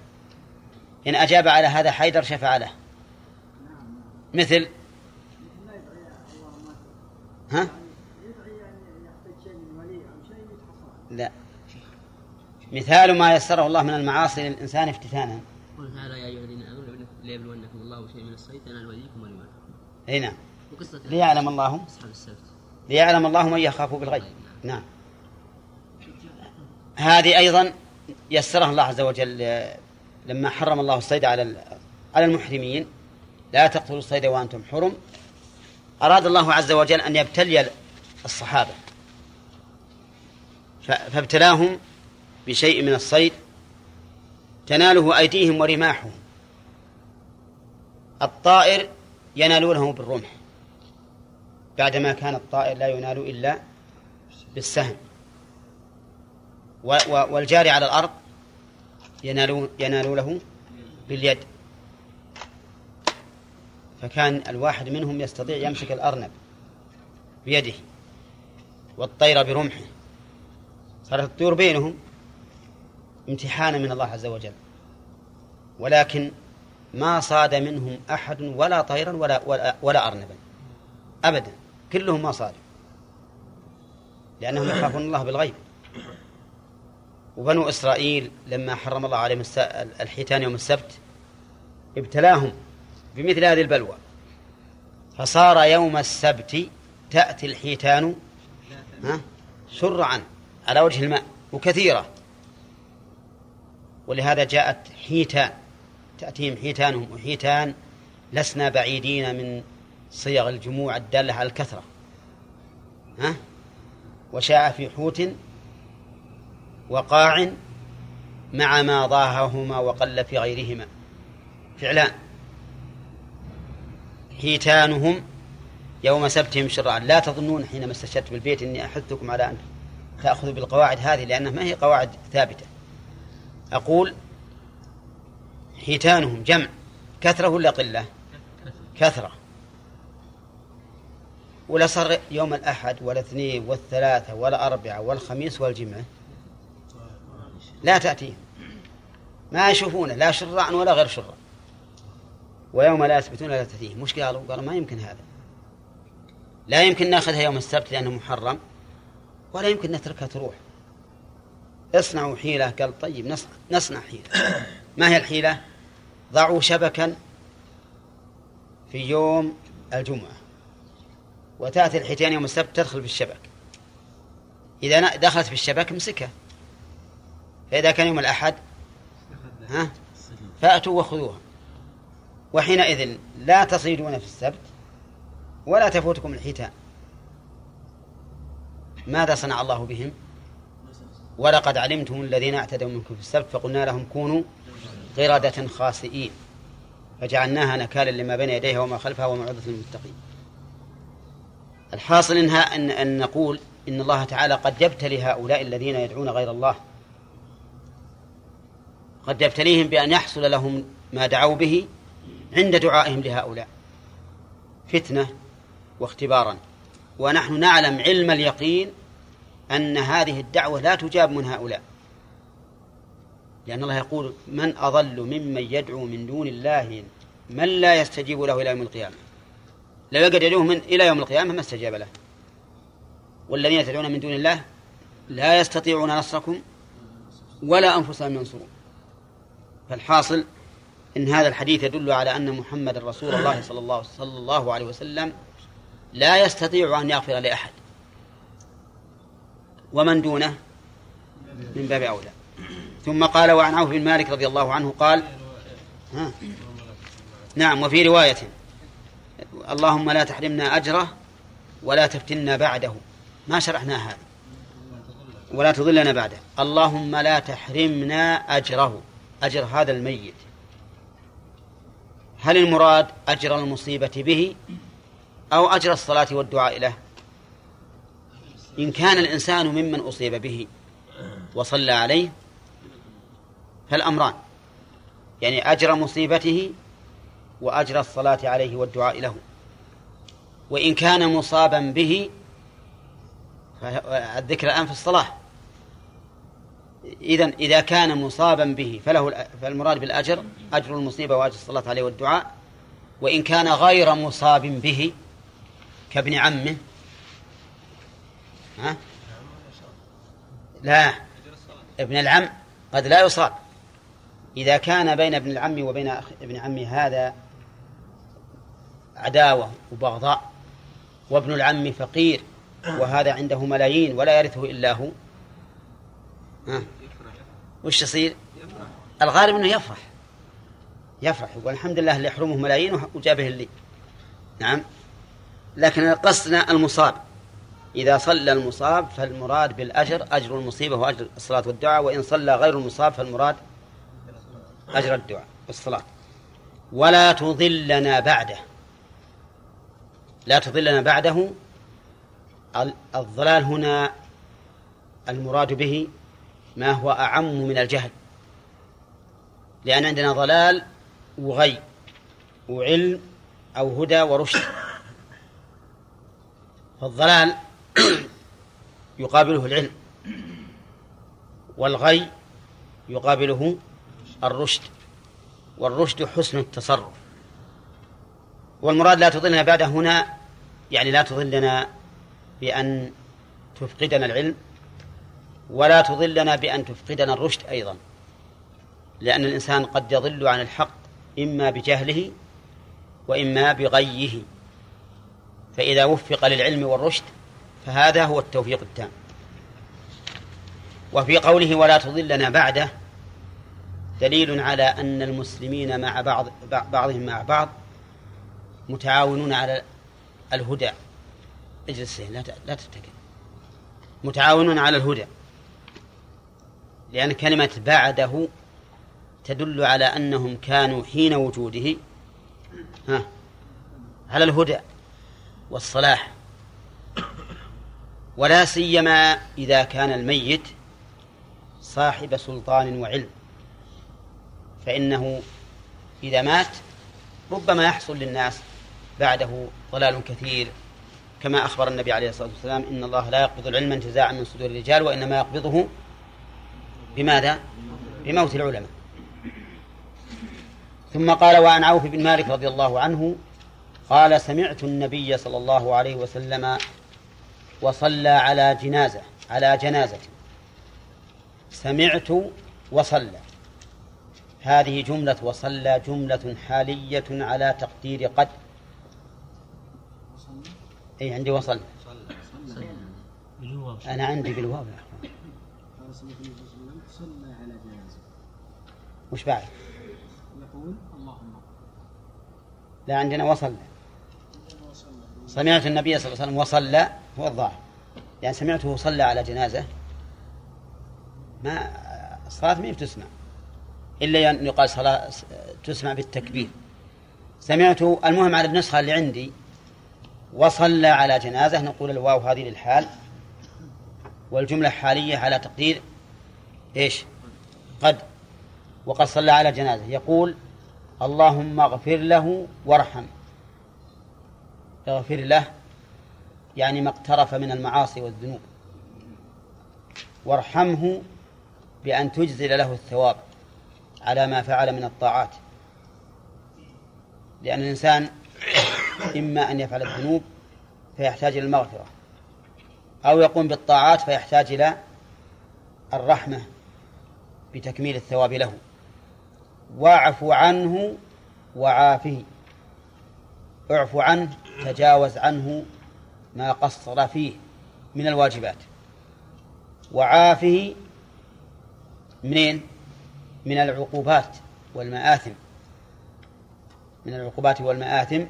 إن أجاب على هذا حيدر شفع له. مثل؟ ها؟ لا. مثال ما يسره الله من المعاصي للإنسان افتتانا. قل تعالى يا أيها الذين آمنوا ليبلونكم الله بشيء من الصيد تنال وليكم ولما أي نعم ليعلم الله. أصحاب السبت. ليعلم الله من يخاف بالغيب. نعم. هذه أيضا يسرها الله عز وجل لما حرم الله الصيد على على المحرمين. لا تقتلوا الصيد وأنتم حرم. أراد الله عز وجل أن يبتلي الصحابة. فابتلاهم بشيء من الصيد. تناله أيديهم ورماحهم. الطائر ينالونه بالرمح. بعدما كان الطائر لا ينال إلا بالسهم. والجاري على الأرض ينال ينال له باليد. فكان الواحد منهم يستطيع يمسك الأرنب بيده والطير برمحه. صارت الطيور بينهم امتحانا من الله عز وجل. ولكن ما صاد منهم أحد ولا طيرا ولا, ولا, ولا أرنبا. أبدا. كلهم ما صادوا لأنهم يخافون الله بالغيب. وبنو إسرائيل لما حرم الله عليهم الحيتان يوم السبت ابتلاهم بمثل هذه البلوى. فصار يوم السبت تأتي الحيتان ها شرعا على وجه الماء وكثيرة. ولهذا جاءت حيتان تأتيهم حيتانهم وحيتان لسنا بعيدين من صيغ الجموع الدالة على الكثرة. ها؟ وشاء في حوت وقاع مع ما ضاههما وقل في غيرهما. فعلان حيتانهم يوم سبتهم شرعا. لا تظنون حينما استشهدت بالبيت إني أحثكم على أن تأخذوا بالقواعد هذه لأنها ما هي قواعد ثابتة. أقول حيتانهم جمع. كثرة ولا قلة؟ كثرة. ولا صار يوم الأحد والاثنين والثلاثة والأربعة والخميس والجمعة؟ لا تأتيهم ما يشوفونه لا شرعا ولا غير شرعا ويوم لا يثبتون لا تأتيهم مش قالوا؟ قالوا ما يمكن هذا. لا يمكن ناخذها يوم السبت لأنه محرم ولا يمكن نتركها تروح. اصنعوا حيلة. قال طيب نصنع, نصنع حيلة. ما هي الحيلة؟ ضعوا شبكا في يوم الجمعة. وتأتي الحيتان يوم السبت تدخل في الشبك. إذا دخلت في الشبك امسكها. فإذا كان يوم الأحد ها؟ فأتوا وخذوها. وحينئذ لا تصيدون في السبت ولا تفوتكم الحيتان. ماذا صنع الله بهم؟ ولقد علمتم الذين اعتدوا منكم في السبت فقلنا لهم كونوا قردة خاسئين. فجعلناها نكالا لما بين يديها وما خلفها وموعظة للمتقين. الحاصل إنها أن, أن نقول إن الله تعالى قد يبتلي هؤلاء الذين يدعون غير الله. قد يبتليهم بأن يحصل لهم ما دعوا به عند دعائهم لهؤلاء. فتنة واختبارا. ونحن نعلم علم اليقين أن هذه الدعوة لا تجاب من هؤلاء. لأن الله يقول من أضل ممن يدعو من دون الله من لا يستجيب له إلى يوم القيامة. لو يقعد يدعوه من إلى يوم القيامة ما استجاب له. والذين تدعون من دون الله لا يستطيعون نصركم ولا أنفسهم ينصرون فالحاصل إن هذا الحديث يدل على أن محمد رسول الله صلى الله, صلى الله عليه وسلم لا يستطيع أن يغفر لأحد. ومن دونه من باب أولى. ثم قال وعن عوف بن مالك رضي الله عنه قال ها؟ نعم وفي رواية اللهم لا تحرمنا أجره ولا تفتنا بعده. ما شرحنا هذا. ولا تضلنا بعده. اللهم لا تحرمنا أجره. أجر هذا الميت. هل المراد أجر المصيبة به أو أجر الصلاة والدعاء له؟ إن كان الإنسان ممن أصيب به وصلى عليه فالأمران. يعني أجر مصيبته وأجر الصلاة عليه والدعاء له. وإن كان مصابا به الذكر الآن في الصلاة. إذا إذا كان مصابا به فله فالمراد بالأجر أجر المصيبة وأجر الصلاة عليه والدعاء. وإن كان غير مصاب به كابن عمه ها؟ لا ابن العم قد لا يصاب. إذا كان بين ابن العم وبين ابن عمه هذا عداوة وبغضاء وابن العم فقير وهذا عنده ملايين ولا يرثه إلا هو. وش يصير؟ الغالب أنه يفرح. يفرح يقول الحمد لله اللي يحرمه ملايين وجابه لي نعم. لكن قصدنا المصاب. إذا صلى المصاب فالمراد بالأجر أجر المصيبة وأجر الصلاة والدعاء وإن صلى غير المصاب فالمراد أجر الدعاء والصلاة. ولا تضلنا بعده. لا تضلنا بعده. الضلال هنا المراد به ما هو أعم من الجهل. لأن عندنا ضلال وغي وعلم أو هدى ورشد. فالضلال يقابله العلم والغي يقابله الرشد. والرشد حسن التصرف. والمراد لا تضلنا بعد هنا يعني لا تضلنا بأن تفقدنا العلم ولا تضلنا بأن تفقدنا الرشد أيضا. لأن الإنسان قد يضل عن الحق إما بجهله وإما بغيه. فإذا وفق للعلم والرشد فهذا هو التوفيق التام. وفي قوله ولا تضلنا بعده دليل على أن المسلمين مع بعض بعضهم مع بعض متعاونون على الهدى. اجلس لا لا تتكل متعاونون على الهدى. لأن كلمة بعده تدل على أنهم كانوا حين وجوده. ها؟ على الهدى والصلاح. ولا سيما إذا كان الميت صاحب سلطان وعلم. فإنه إذا مات ربما يحصل للناس بعده ضلال كثير. كما أخبر النبي عليه الصلاة والسلام إن الله لا يقبض العلم انتزاعا من صدور الرجال وإنما يقبضه بماذا؟ بموت العلماء. ثم قال وعن عوف بن مالك رضي الله عنه قال سمعت النبي صلى الله عليه وسلم وصلى على جنازة على جنازة. سمعت وصلى. هذه جملة وصلى جملة حالية على تقدير قد أي عندي وصل. أنا عندي بالواو يا النبي صلى الله عليه وسلم صلى على جنازه وش بعد؟ يقول اللهم لا عندنا وصل. سمعت النبي صلى الله عليه وسلم وصلى هو الظاهر. يعني سمعته صلى على جنازة. ما الصلاة ما هي بتسمع. إلا أن يقال صلاة تسمع بالتكبير. سمعت المهم على النسخة اللي عندي وصلى على جنازة. نقول الواو هذه للحال. والجملة حالية على تقدير. إيش؟ قد. وقد صلى على جنازة. يقول اللهم اغفر له وارحم. اغفر له يعني ما اقترف من المعاصي والذنوب. وارحمه بأن تجزل له الثواب على ما فعل من الطاعات. لأن الإنسان إما أن يفعل الذنوب فيحتاج إلى المغفرة أو يقوم بالطاعات فيحتاج إلى الرحمة بتكميل الثواب له. واعف عنه وعافه. اعف عنه تجاوز عنه ما قصر فيه من الواجبات. وعافه منين؟ من العقوبات والمآثم. من العقوبات والمآثم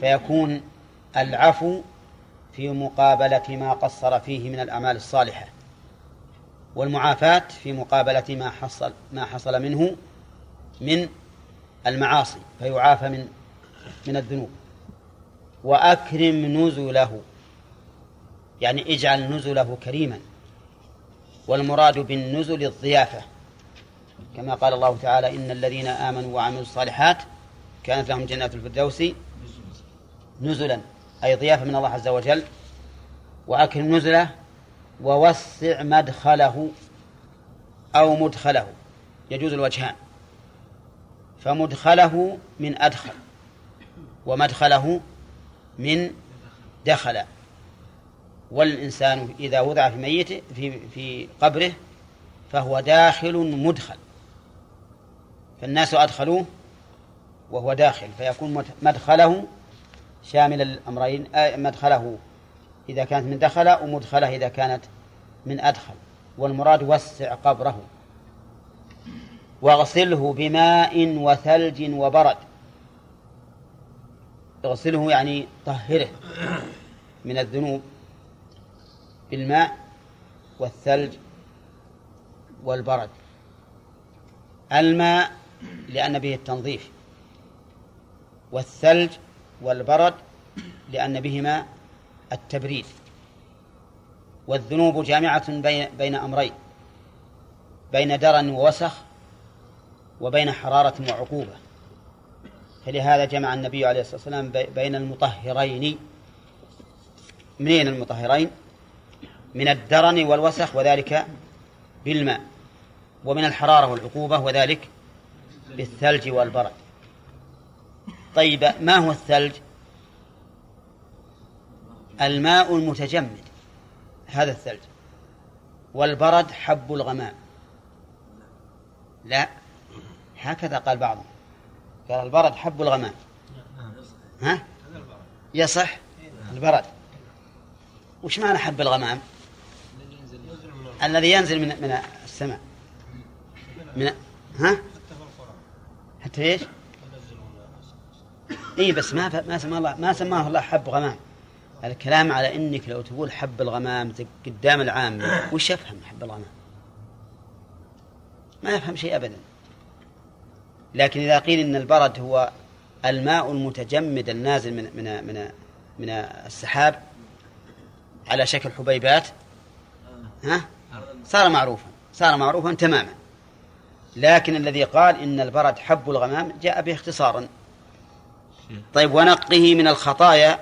فيكون العفو في مقابلة ما قصر فيه من الأعمال الصالحة والمعافاة في مقابلة ما حصل ما حصل منه من المعاصي فيعافى من من الذنوب. وأكرم نزله يعني اجعل نزله كريما والمراد بالنزل الضيافة. كما قال الله تعالى إن الذين آمنوا وعملوا الصالحات كانت لهم جنات الفردوس نزلا أي ضيافة من الله عز وجل. وأكرم نزله ووسع مدخله أو مدخله يجوز الوجهان. فمدخله من أدخل ومدخله من دخل. والإنسان إذا وضع في ميته في في قبره فهو داخل مدخل. فالناس أدخلوه وهو داخل فيكون مدخله شامل الأمرين مدخله إذا كانت من دخل ومدخله إذا كانت من أدخل والمراد وسع قبره. واغسله بماء وثلج وبرد. اغسله يعني طهره من الذنوب بالماء والثلج والبرد. الماء لأن به التنظيف. والثلج والبرد لأن بهما التبريد. والذنوب جامعة بين أمرين بين درن ووسخ وبين حرارة وعقوبة. فلهذا جمع النبي عليه الصلاة والسلام بين المطهرين. منين المطهرين؟ من الدرن والوسخ وذلك بالماء ومن الحرارة والعقوبة وذلك بالثلج والبرد. طيب ما هو الثلج؟ الماء المتجمد هذا الثلج. والبرد حب الغمام. لا هكذا قال بعضهم. قال البرد حب الغمام. ها؟ يصح؟ البرد. وش معنى حب الغمام؟ الذي ينزل من من السماء. من ها؟ حتى إيش؟ اي بس ما ما سماه الله ما سماه الله حب غمام الكلام على إنك لو تقول حب الغمام قدام العام وش يفهم حب الغمام؟ ما يفهم شيء ابدا. لكن إذا قيل إن البرد هو الماء المتجمد النازل من من من من السحاب على شكل حبيبات ها؟ صار معروفا. صار معروفا تماما. لكن الذي قال إن البرد حب الغمام جاء به اختصارا طيب ونقه من الخطايا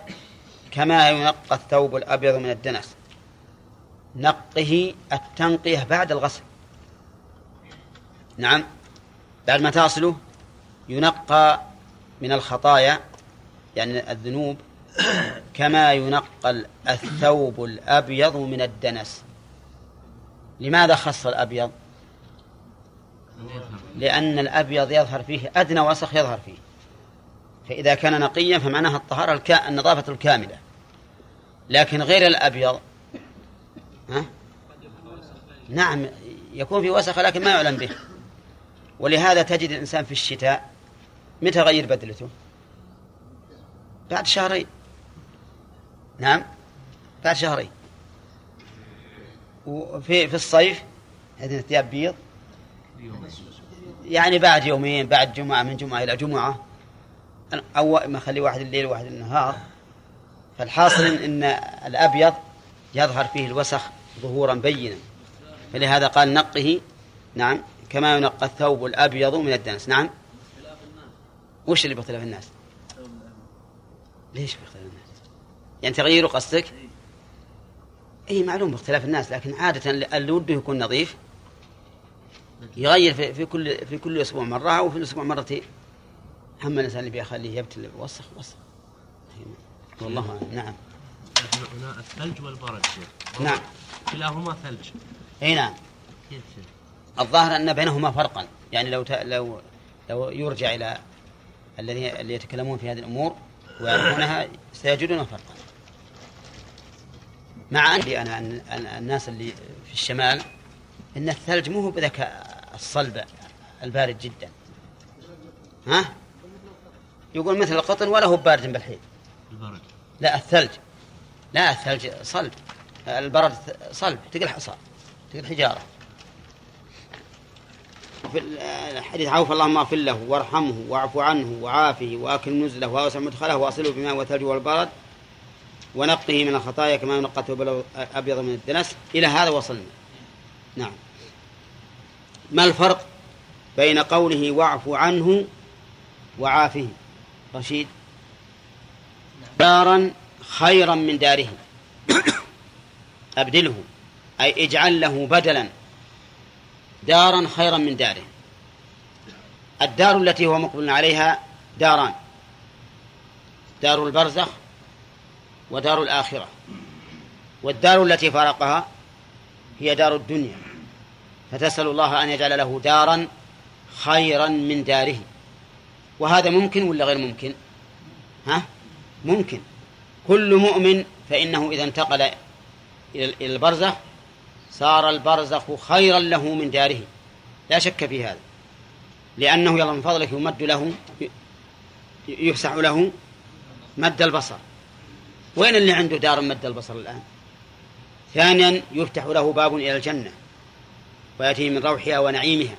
كما ينقى الثوب الأبيض من الدنس. نقه التنقية بعد الغسل. نعم بعد ما تصله ينقى من الخطايا يعني الذنوب كما ينقى الثوب الأبيض من الدنس. لماذا خص الأبيض؟ لأن الأبيض يظهر فيه أدنى وسخ يظهر فيه. فإذا كان نقيا فمعناها الطهارة الكا... النظافة الكاملة. لكن غير الأبيض ها؟ نعم يكون في وسخ لكن ما يعلم به. ولهذا تجد الإنسان في الشتاء متى غير بدلته؟ بعد شهرين. نعم بعد شهرين. وفي في الصيف هذه الثياب بيض. يعني بعد يومين بعد جمعة من جمعة إلى جمعة. أو ما خلي واحد الليل وواحد النهار فالحاصل إن الأبيض يظهر فيه الوسخ ظهورا بينا. فلهذا قال نقه نعم كما ينقى الثوب الأبيض من الدنس. نعم. وش اللي باختلاف الناس؟ ليش باختلاف الناس؟ يعني تغيير قصدك؟ إي معلوم باختلاف الناس لكن عادة اللي وده يكون نظيف يغير في, كل في كل أسبوع مرة أو في الأسبوع مرتين. هم الانسان اللي بيخليه يبتل وسخ وسخ. والله أعلم. نعم. هنا الثلج والبرد نعم. كلاهما ثلج. إي نعم. كيف؟ الظاهر أن بينهما فرقا. يعني لو ت... لو لو يرجع إلى الذي اللي يتكلمون في هذه الأمور ويعرفونها سيجدون فرقا. مع أن أنا أن الناس اللي في الشمال إن الثلج مو هو بذاك الصلب البارد جدا. ها؟ يقول مثل القطن ولا هو بارد بالحيل البرد. لا الثلج. لا الثلج صلب. البرد صلب تقل حصى تقل حجارة. في الحديث عوف اللهم اغفر له وارحمه واعف عنه وعافه وأكل نزله وأوسع مدخله وأصله بماء والثلج والبرد ونقه من الخطايا كما ينقى الثوب الابيض من الدنس. إلى هذا وصلنا. نعم. ما الفرق بين قوله واعف عنه وعافه؟ رشيد. دارا خيرا من داره أبدله. أي اجعل له بدلا. دارا خيرا من داره. الدار التي هو مقبل عليها داران. دار البرزخ ودار الآخرة. والدار التي فارقها هي دار الدنيا. فتسأل الله أن يجعل له دارا خيرا من داره. وهذا ممكن ولا غير ممكن؟ ها؟ ممكن. كل مؤمن فإنه إذا انتقل إلى البرزخ صار البرزخ خيرا له من داره. لا شك في هذا. لأنه يلا من فضلك يمد له يفسح له مد البصر. وين اللي عنده دار مد البصر الآن؟ ثانيا يفتح له باب إلى الجنة ويأتيه من روحها ونعيمها.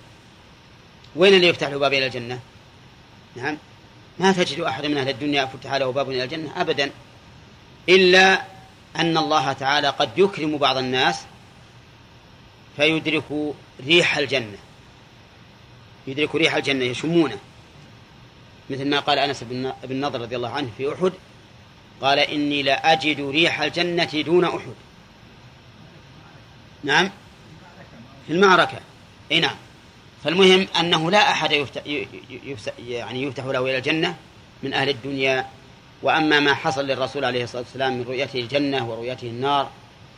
وين اللي يفتح له باب إلى الجنة؟ نعم. ما تجد أحد من أهل الدنيا فتح له باب إلى الجنة أبدا. إلا أن الله تعالى قد يكرم بعض الناس فيدرك ريح الجنة. يدرك ريح الجنة يشمونه. مثل ما قال أنس بن نضر رضي الله عنه في أحد قال إني لأجد ريح الجنة دون أحد. نعم. في المعركة. أي نعم. فالمهم أنه لا أحد يفتح يعني يفتح له إلى الجنة من أهل الدنيا. وأما ما حصل للرسول عليه الصلاة والسلام من رؤيته الجنة ورؤيته النار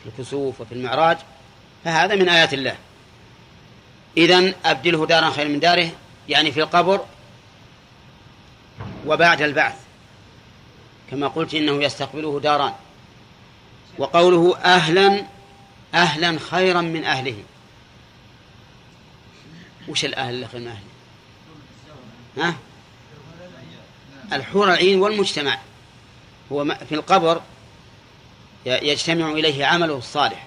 في الكسوف وفي المعراج فهذا من آيات الله. إذن أبدله دارا خير من داره يعني في القبر وبعد البعث. كما قلت إنه يستقبله داران. وقوله أهلا أهلا خيرا من أهله. وش الأهل اللي ها؟ الحور العين والمجتمع. هو في القبر يجتمع إليه عمله الصالح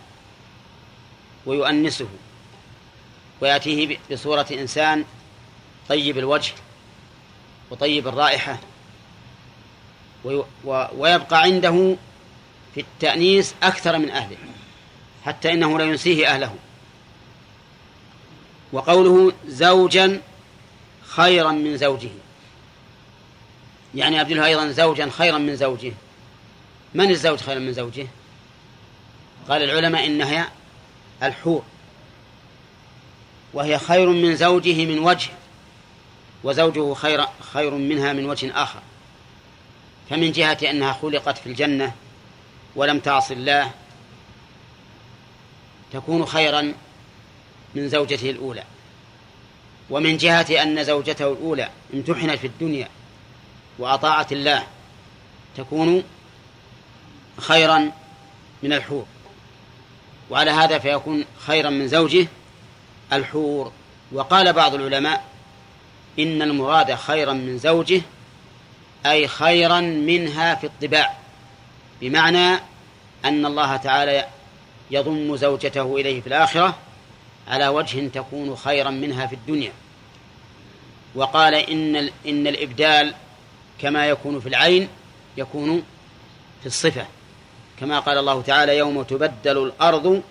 ويؤنسه ويأتيه بصورة إنسان طيب الوجه وطيب الرائحة ويبقى عنده في التأنيس أكثر من أهله حتى إنه لا ينسيه أهله. وقوله زوجا خيرا من زوجه. يعني أبدلها أيضا زوجا خيرا من زوجه. من الزوج خيرا من زوجه؟ قال العلماء إنها الحور. وهي خير من زوجه من وجه وزوجه خير خير منها من وجه آخر. فمن جهة أنها خلقت في الجنة ولم تعص الله تكون خيرا من زوجته الأولى. ومن جهة أن زوجته الأولى امتحنت في الدنيا وأطاعت الله تكون خيرا من الحور. وعلى هذا فيكون خيرا من زوجه الحور. وقال بعض العلماء إن المراد خيرا من زوجه أي خيرا منها في الطباع بمعنى أن الله تعالى يضم زوجته إليه في الآخرة على وجه تكون خيرا منها في الدنيا. وقال إن إن الإبدال كما يكون في العين يكون في الصفة. كما قال الله تعالى يوم تبدل الأرض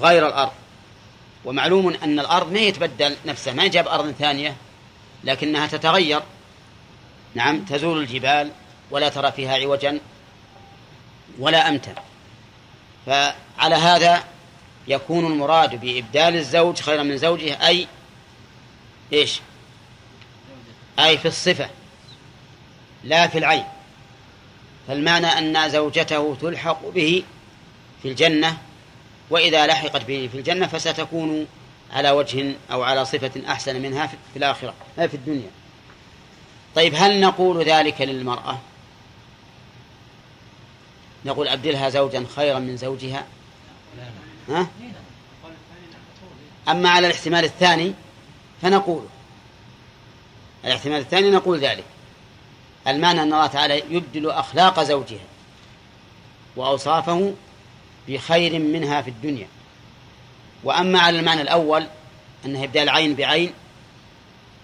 غير الأرض. ومعلوم أن الأرض ما يتبدل نفسها ما جاب أرض ثانية لكنها تتغير. نعم تزول الجبال ولا ترى فيها عوجا ولا أمتا. فعلى هذا يكون المراد بإبدال الزوج خيرا من زوجه أي إيش؟ أي في الصفة لا في العين. فالمعنى أن زوجته تلحق به في الجنة وإذا لحقت به في الجنة فستكون على وجه أو على صفة أحسن منها في الآخرة في الدنيا. طيب هل نقول ذلك للمرأة؟ نقول أبدلها زوجا خيرا من زوجها؟ ها؟ أما على الاحتمال الثاني فنقول الاحتمال الثاني نقول ذلك. المعنى أن الله تعالى يبدل أخلاق زوجها وأوصافه بخير منها في الدنيا. وأما على المعنى الأول أنه إبدال عين بعين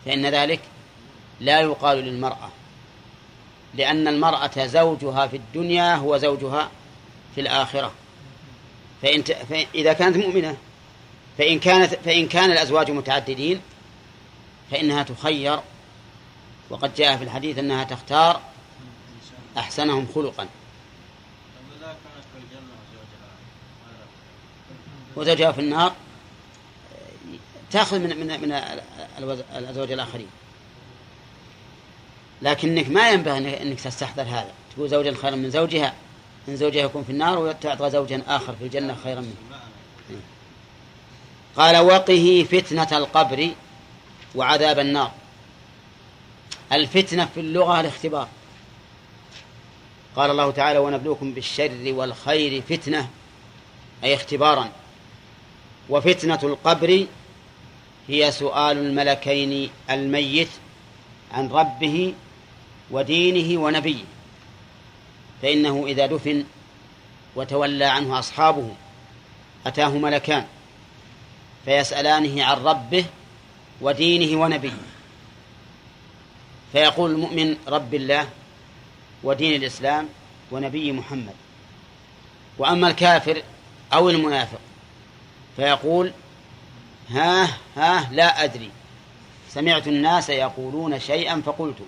فإن ذلك لا يقال للمرأة لأن المرأة زوجها في الدنيا هو زوجها في الآخرة. فإن فإذا كانت مؤمنة فإن كانت فإن كان الأزواج متعددين فإنها تخير وقد جاء في الحديث أنها تختار أحسنهم خلقا. وزوجها في النار تأخذ من من من الأزواج الآخرين. لكنك ما ينبغي أنك تستحضر هذا. تقول زوجا خيرا من زوجها. إن زوجها يكون في النار وتعطى زوجا آخر في الجنة خيرا منه. قال وقه فتنة القبر وعذاب النار. الفتنة في اللغة الاختبار. قال الله تعالى ونبلوكم بالشر والخير فتنة. أي اختبارا. وفتنة القبر هي سؤال الملكين الميت عن ربه ودينه ونبيه. فإنه إذا دفن وتولى عنه أصحابه أتاه ملكان فيسألانه عن ربه ودينه ونبيه. فيقول المؤمن رب الله ودين الإسلام ونبي محمد. وأما الكافر أو المنافق فيقول ها ها لا أدري. سمعت الناس يقولون شيئا فقلت.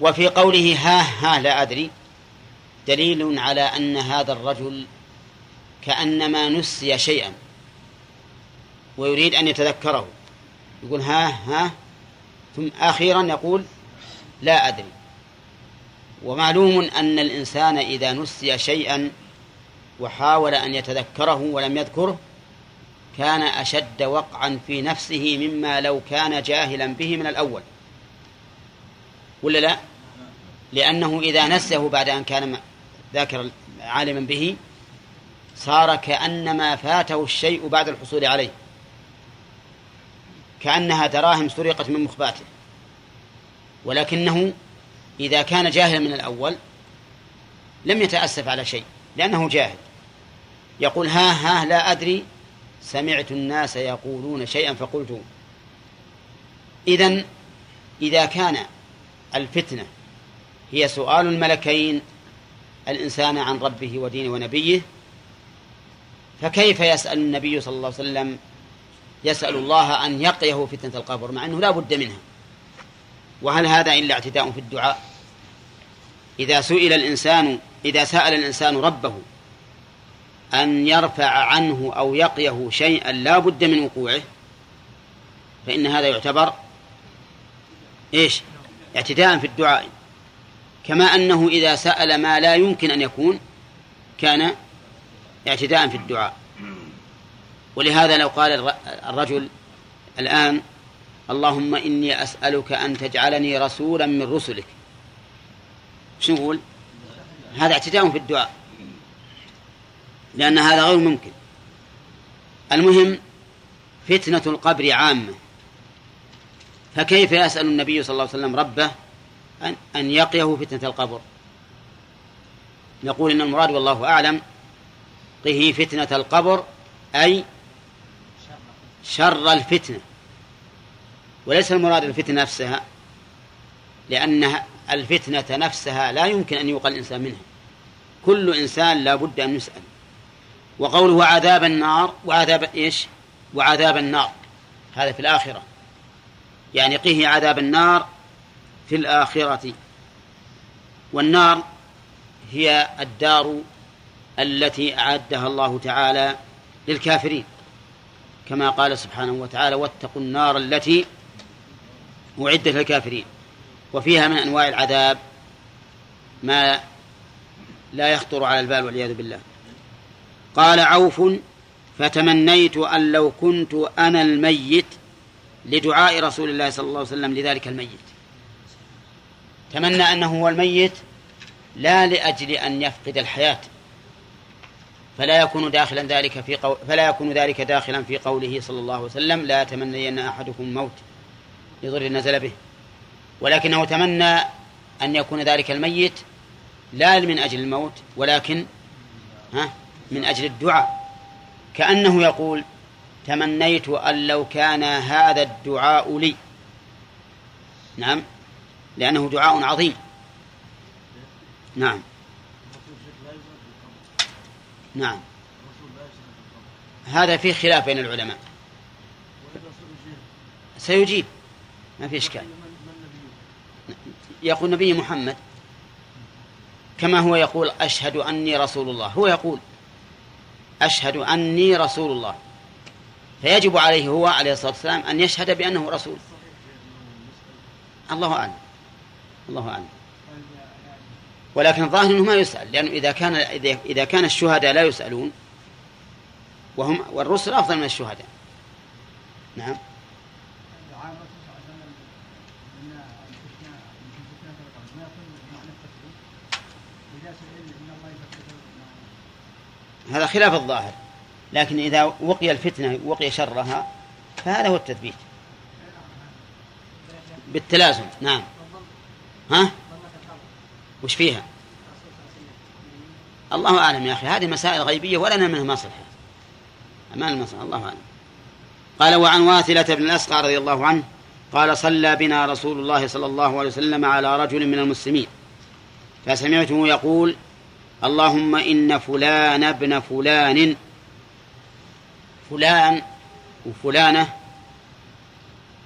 وفي قوله ها ها لا أدري دليل على أن هذا الرجل كأنما نسي شيئا ويريد أن يتذكره. يقول ها ها ثم أخيرا يقول لا أدري. ومعلوم أن الإنسان إذا نسي شيئا وحاول أن يتذكره ولم يذكره كان أشد وقعا في نفسه مما لو كان جاهلا به من الأول. ولا لا؟ لأنه إذا نسيه بعد أن كان ذاكر عالما به صار كأنما فاته الشيء بعد الحصول عليه. كأنها دراهم سرقت من مخباته. ولكنه إذا كان جاهلا من الأول لم يتأسف على شيء لأنه جاهل. يقول ها ها لا أدري سمعت الناس يقولون شيئا فقلت. إذن إذا كان الفتنة. هي سؤال الملكين الإنسان عن ربه ودينه ونبيه. فكيف يسأل النبي صلى الله عليه وسلم يسأل الله أن يقيه فتنة القبر مع أنه لا بد منها. وهل هذا إلا اعتداء في الدعاء؟ إذا سئل الإنسان إذا سأل الإنسان ربه أن يرفع عنه أو يقيه شيئا لا بد من وقوعه فإن هذا يعتبر إيش؟ اعتداء في الدعاء. كما أنه إذا سأل ما لا يمكن أن يكون كان اعتداء في الدعاء. ولهذا لو قال الرجل الآن اللهم إني أسألك أن تجعلني رسولا من رسلك. شو نقول؟ هذا اعتداء في الدعاء. لأن هذا غير ممكن. المهم فتنة القبر عامة. فكيف يسأل النبي صلى الله عليه وسلم ربه أن, أن يقيه فتنة القبر؟ نقول إن المراد والله أعلم قه فتنة القبر أي شر الفتنة. وليس المراد الفتنة نفسها لأن الفتنة نفسها لا يمكن أن يوقع الإنسان منها. كل إنسان لا بد أن يسأل. وقوله عذاب النار وعذاب إيش؟ وعذاب النار. هذا في الآخرة. يعني قه عذاب النار في الآخرة. والنار هي الدار التي أعدها الله تعالى للكافرين. كما قال سبحانه وتعالى واتقوا النار التي أعدت للكافرين. وفيها من أنواع العذاب ما لا يخطر على البال والعياذ بالله. قال عوف فتمنيت أن لو كنت أنا الميت لدعاء رسول الله صلى الله عليه وسلم لذلك الميت. تمنى أنه هو الميت لا لأجل أن يفقد الحياة. فلا يكون داخلا ذلك في قول فلا يكون ذلك داخلا في قوله صلى الله عليه وسلم لا يتمنين أحدكم الموت لضر نزل به. ولكنه تمنى أن يكون ذلك الميت لا من أجل الموت ولكن ها من أجل الدعاء. كأنه يقول تمنيت أن لو كان هذا الدعاء لي. نعم. لأنه دعاء عظيم. نعم. نعم. هذا فيه خلاف بين العلماء. سيجيب. ما في إشكال. يقول نبي محمد كما هو يقول أشهد أني رسول الله. هو يقول أشهد أني رسول الله. فيجب عليه هو عليه الصلاة والسلام أن يشهد بأنه رسول. الله أعلم. الله أعلم. ولكن الظاهر أنه ما يسأل لأنه إذا كان إذا كان الشهداء لا يسألون وهم والرسل أفضل من الشهداء. نعم. هذا خلاف الظاهر. لكن إذا وقي الفتنة وقي شرها فهذا هو التثبيت. بالتلازم نعم. ها؟ وش فيها؟ الله أعلم يا أخي. هذه مسائل غيبية ولنا منها مصلحة أمان المصلحة الله أعلم. قال وعن واثلة بن الأسقى رضي الله عنه قال صلى بنا رسول الله صلى الله عليه وسلم على رجل من المسلمين. فسمعته يقول اللهم إن فلان ابن فلان فلان وفلانة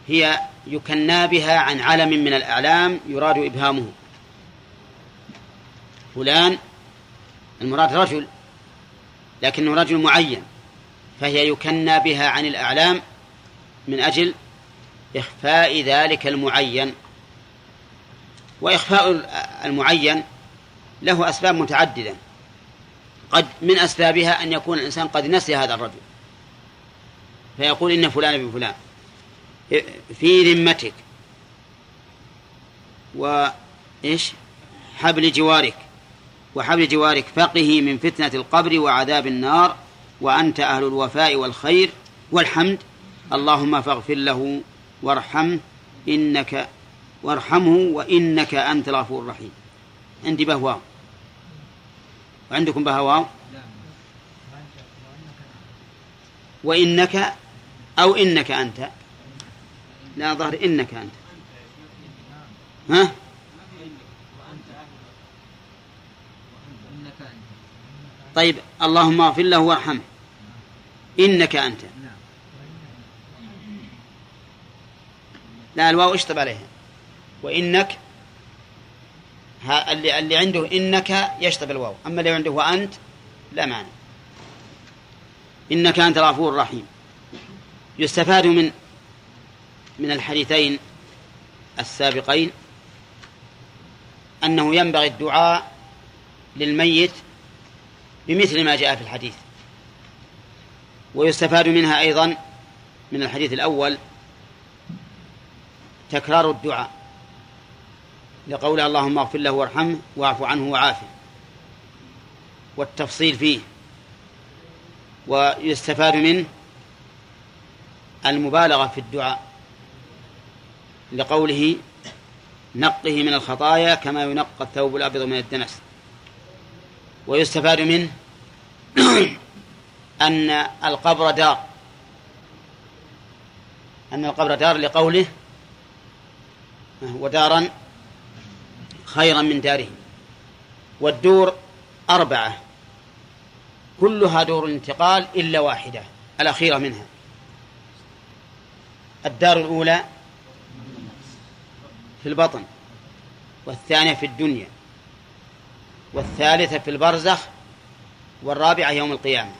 هي يكنى بها عن علم من الأعلام يراد إبهامه. فلان المراد رجل لكنه رجل معين فهي يكنى بها عن الأعلام من أجل إخفاء ذلك المعين. وإخفاء المعين له أسباب متعددة. قد من أسبابها أن يكون الإنسان قد نسي هذا الرجل. فيقول إن فلان ابن فلان. في ذمتك. وإيش حبل جوارك. وحبل جوارك فقه من فتنة القبر وعذاب النار وأنت أهل الوفاء والخير والحمد. اللهم فاغفر له وارحمه إنك وارحمه وإنك أنت الغفور الرحيم. عندي بهواو وعندكم بهواو وإنك أو إنك أنت. لا ظهر إنك أنت. ها؟ طيب اللهم اغفر له وارحمه. إنك أنت. لا الواو اشطب عليها. وإنك ها اللي اللي عنده إنك يشطب الواو. أما اللي عنده وأنت لا معنى إنك أنت الغفور الرحيم. يستفاد من من الحديثين السابقين أنه ينبغي الدعاء للميت بمثل ما جاء في الحديث. ويستفاد منها أيضا من الحديث الأول تكرار الدعاء لقول اللهم اغفر له وارحمه واعف عنه وعافه والتفصيل فيه. ويستفاد منه المبالغة في الدعاء لقوله نقه من الخطايا كما ينقى الثوب الأبيض من الدنس. ويستفاد منه أن القبر دار. أن القبر دار لقوله ودارا خيرا من داره. والدور أربعة. كلها دور الانتقال إلا واحدة الأخيرة منها. الدار الأولى في البطن والثانية في الدنيا والثالثة في البرزخ والرابعة يوم القيامة.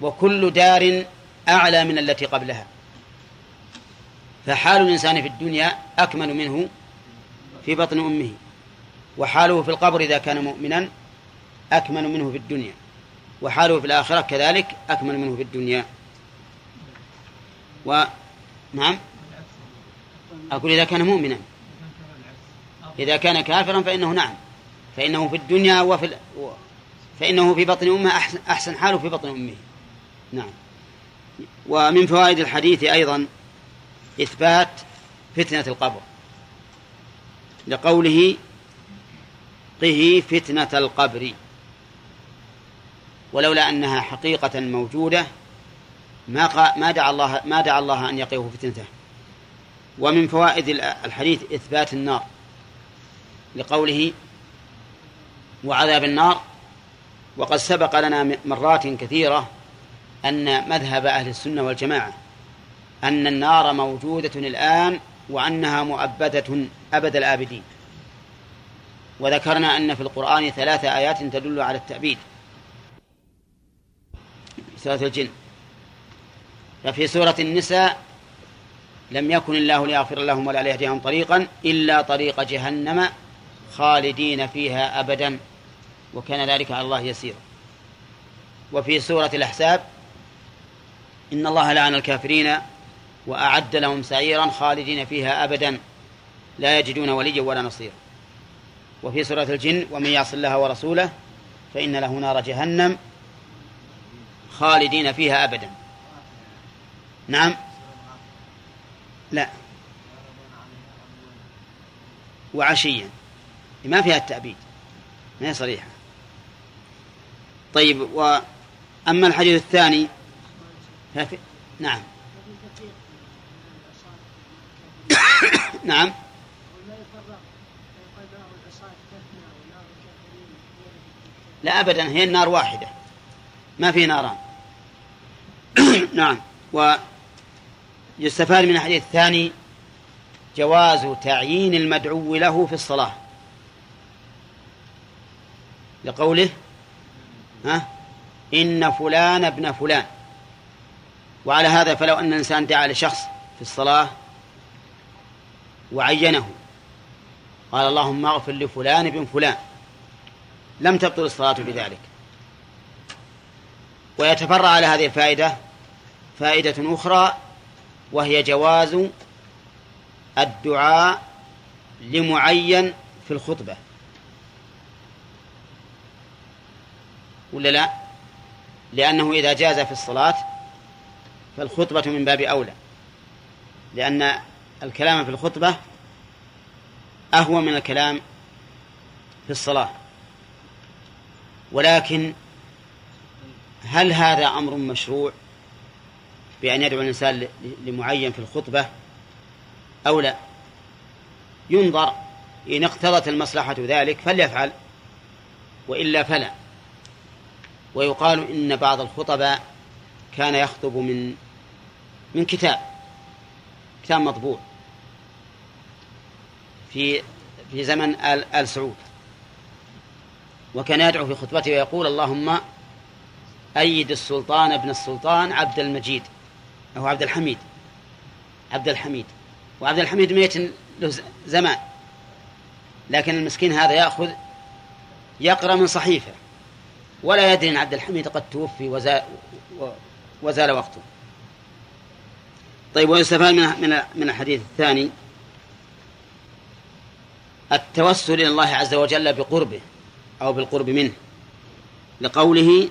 وكل دار أعلى من التي قبلها. فحال الإنسان في الدنيا أكمل منه في بطن أمه. وحاله في القبر إذا كان مؤمنا أكمل منه في الدنيا. وحاله في الآخرة كذلك أكمل منه في الدنيا. و نعم. أقول إذا كان مؤمنا. إذا كان كافرا فإنه نعم. فإنه في الدنيا وفي. فإنه في بطن أمه أحسن, أحسن حاله في بطن أمه. نعم. ومن فوائد الحديث أيضا إثبات فتنة القبر. لقوله قه فتنة القبر. ولولا أنها حقيقة موجودة ما ما دعا الله ما دعا الله أن يقيه فتنته. ومن فوائد الحديث إثبات النار. لقوله وعذاب النار وقد سبق لنا مرات كثيرة أن مذهب أهل السنة والجماعة أن النار موجودة الآن وأنها مؤبدة أبد الآبدين. وذكرنا أن في القرآن ثلاث آيات تدل على التأبيد. سورة الجن. ففي سورة النساء لم يكن الله ليغفر لهم ولا ليهديهم طريقا إلا طريق جهنم خالدين فيها أبدا وكان ذلك على الله يسيرا. وفي سورة الأحزاب إن الله لعن الكافرين وأعد لهم سعيرا خالدين فيها أبدا لا يجدون وليا ولا نصيرا. وفي سورة الجن ومن يعص الله ورسوله فإن له نار جهنم خالدين فيها أبدا. نعم. لا. وعشيا. ما فيها التأبيد. ما هي صريحة. طيب وأما الحديث الثاني ففي نعم. نعم. لا أبدا هي النار واحدة. ما في ناران. نعم. ويستفاد من الحديث الثاني جواز تعيين المدعو له في الصلاة. لقوله ها إن فلان ابن فلان. وعلى هذا فلو أن الإنسان دعا لشخص في الصلاة وعينه قال اللهم اغفر لفلان بن فلان. لم تبطل الصلاة بذلك. ويتفرع على هذه الفائدة فائدة أخرى وهي جواز الدعاء لمعين في الخطبة. ولا لا؟ لأنه إذا جاز في الصلاة فالخطبة من باب أولى. لأن الكلام في الخطبة أهون من الكلام في الصلاة. ولكن هل هذا أمر مشروع؟ بأن يدعو الإنسان لمعين في الخطبة أو لا. ينظر إن اقتضت المصلحة ذلك فليفعل وإلا فلا. ويقال إن بعض الخطباء كان يخطب من من كتاب كتاب مطبوع في في زمن آل, آل سعود. وكان يدعو في خطبته ويقول اللهم أيد السلطان ابن السلطان عبد المجيد. أو عبد الحميد. عبد الحميد. وعبد الحميد ميت له زمان. لكن المسكين هذا يأخذ يقرأ من صحيفة. ولا يدري أن عبد الحميد قد توفي وزال, وزال وقته. طيب ويستفاد من من الحديث الثاني. التوسل إلى الله عز وجل بقربه أو بالقرب منه. لقوله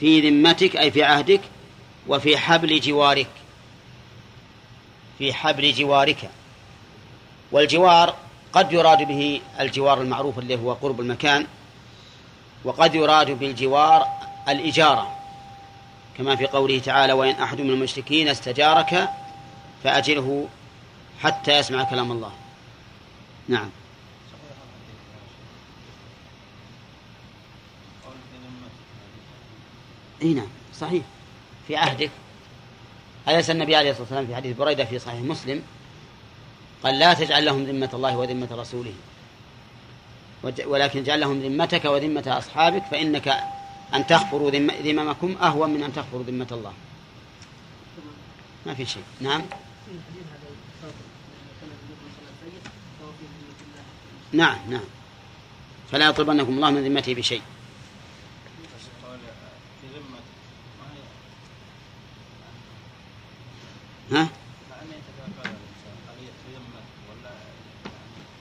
في ذمتك أي في عهدك وفي حبل جوارك. في حبل جوارك. والجوار قد يراد به الجوار المعروف اللي هو قرب المكان وقد يراد بالجوار الإجارة. كما في قوله تعالى وإن أحد من المشركين استجارك فأجره حتى يسمع كلام الله. نعم. إي نعم صحيح. في عهدك أليس النبي عليه الصلاة والسلام في حديث بريدة في صحيح مسلم قال لا تجعل لهم ذمة الله وذمة رسوله. ولكن اجعل لهم ذمتك وذمة أصحابك فإنك أن تغفروا ذم- ذممكم أهون من أن تغفروا ذمة الله. ما في شيء. نعم. نعم نعم. فلا يطلبنكم الله من ذمته بشيء بس قال في ذمة ما هي ها مع أن يتكافل الإنسان هل هي في ذمة ولا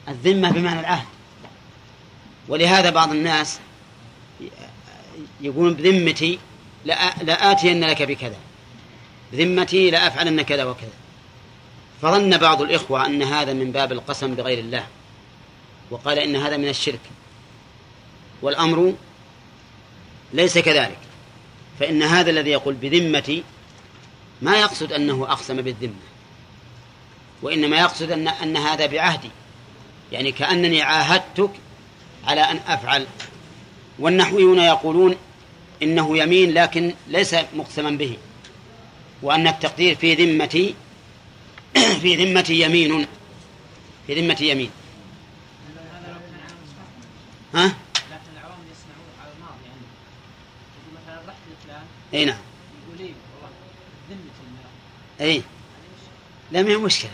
الذمة بمعنى العهد. ولهذا بعض الناس يقولون بذمتي لآ- لآتين لك بكذا. بذمتي لأفعلن كذا وكذا. فظن بعض الإخوة أن هذا من باب القسم بغير الله وقال إن هذا من الشرك. والأمر ليس كذلك. فإن هذا الذي يقول بذمتي ما يقصد أنه أقسم بالذمة وإنما يقصد أن أن هذا بعهدي يعني كأنني عاهدتك على أن أفعل. والنحويون يقولون إنه يمين لكن ليس مقسما به وأن التقدير في ذمتي في ذمتي يمين. في ذمتي يمين. ها؟ لكن العوام يصنعون على الماضي يعني مثلا رحت لفلان. إي نعم يقول لي والله ذمة أي. لا ما هي مشكلة.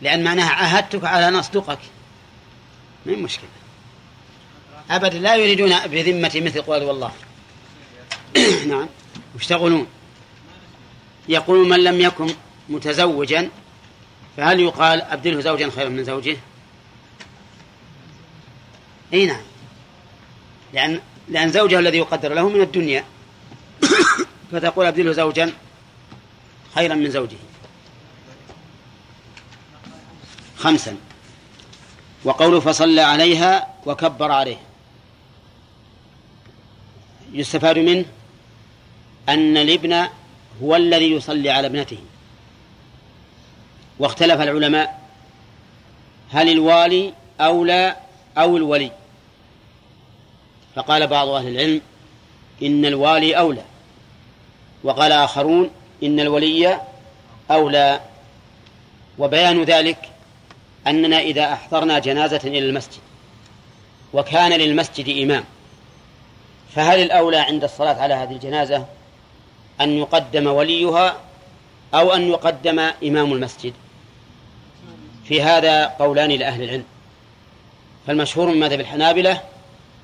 لأن معناها عاهدتك على أن أصدقك ما هي مشكلة. أبدا لا يريدون بذمتي مثل قول والله. نعم. يشتغلون يقول من لم يكن متزوجا فهل يقال أبدله زوجا خيرا من زوجه؟ أي نعم. لأن لأن زوجه الذي يقدر له من الدنيا. فتقول أبدله زوجا خيرا من زوجه. خمسا. وقوله فصلى عليها وكبر عليه. يستفاد منه أن الابن هو الذي يصلي على ابنته. واختلف العلماء هل الوالي أولى أو الولي. فقال بعض أهل العلم إن الوالي أولى. وقال آخرون إن الولي أولى. وبيان ذلك أننا إذا أحضرنا جنازة إلى المسجد وكان للمسجد إمام فهل الأولى عند الصلاة على هذه الجنازة أن يقدم وليها أو أن يقدم إمام المسجد؟ في هذا قولان لأهل العلم. فالمشهور من مذهب الحنابلة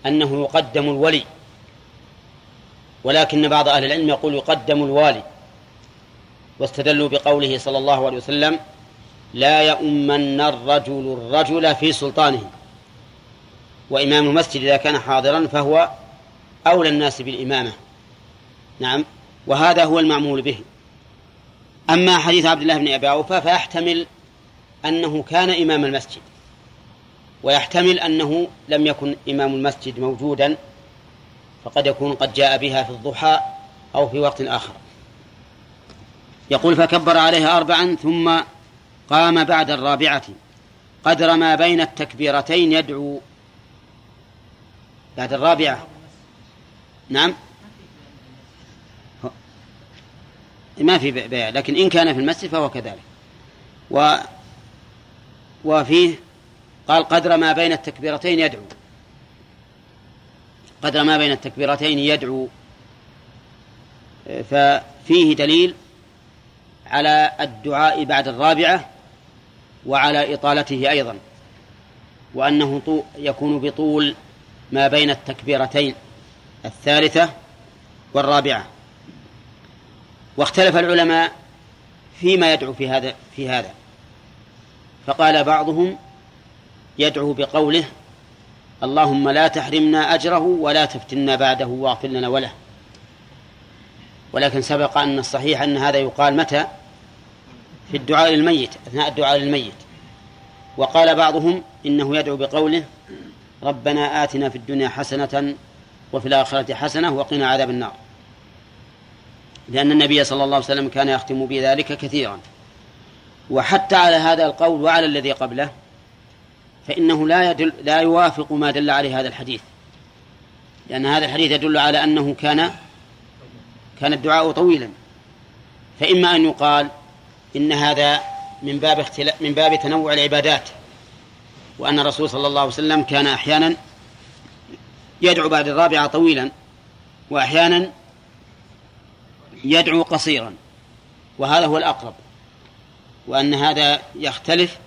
أنه يقدم الولي ولكن بعض أهل العلم يقول يقدم الوالي. واستدلوا بقوله صلى الله عليه وسلم لا يؤمن الرجل الرجل في سلطانه. وإمام المسجد إذا كان حاضرا فهو أولى الناس بالإمامة. نعم وهذا هو المعمول به. أما حديث عبد الله بن أبي أوفى فيحتمل أنه كان إمام المسجد. ويحتمل أنه لم يكن إمام المسجد موجودا فقد يكون قد جاء بها في الضحى أو في وقت آخر. يقول فكبر عليها أربعا ثم قام بعد الرابعة. قدر ما بين التكبيرتين يدعو بعد الرابعة. نعم. ما في بيع لكن إن كان في المسجد فهو كذلك. و وفيه قال قدر ما بين التكبيرتين يدعو. قدر ما بين التكبيرتين يدعو. ففيه دليل على الدعاء بعد الرابعة وعلى إطالته أيضا وأنه يكون بطول ما بين التكبيرتين الثالثة والرابعة. واختلف العلماء فيما يدعو في هذا في هذا. فقال بعضهم يدعو بقوله اللهم لا تحرمنا أجره ولا تفتنا بعده واغفر لنا وله. ولكن سبق أن الصحيح أن هذا يقال متى؟ في الدعاء للميت أثناء الدعاء للميت. وقال بعضهم إنه يدعو بقوله ربنا آتنا في الدنيا حسنة وفي الآخرة حسنة وقنا عذاب النار. لأن النبي صلى الله عليه وسلم كان يختم بذلك كثيرا. وحتى على هذا القول وعلى الذي قبله فإنه لا يدل لا يوافق ما دل عليه هذا الحديث. لأن هذا الحديث يدل على أنه كان كان الدعاء طويلا. فإما أن يقال إن هذا من باب اختلاف من باب تنوع العبادات. وأن الرسول صلى الله عليه وسلم كان أحيانا يدعو بعد الرابعة طويلا وأحيانا يدعو قصيرا. وهذا هو الأقرب. وأن هذا يختلف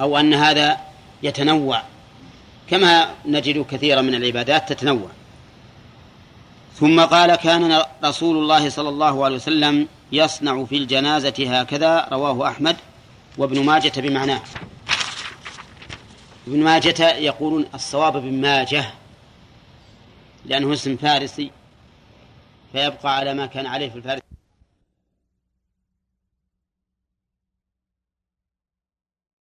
أو أن هذا يتنوع. كما نجد كثيرا من العبادات تتنوع. ثم قال كان رسول الله صلى الله عليه وسلم يصنع في الجنازة هكذا رواه أحمد وابن ماجة بمعناه. ابن ماجة يقولون الصواب ابن ماجة لأنه اسم فارسي فيبقى على ما كان عليه في الفارس.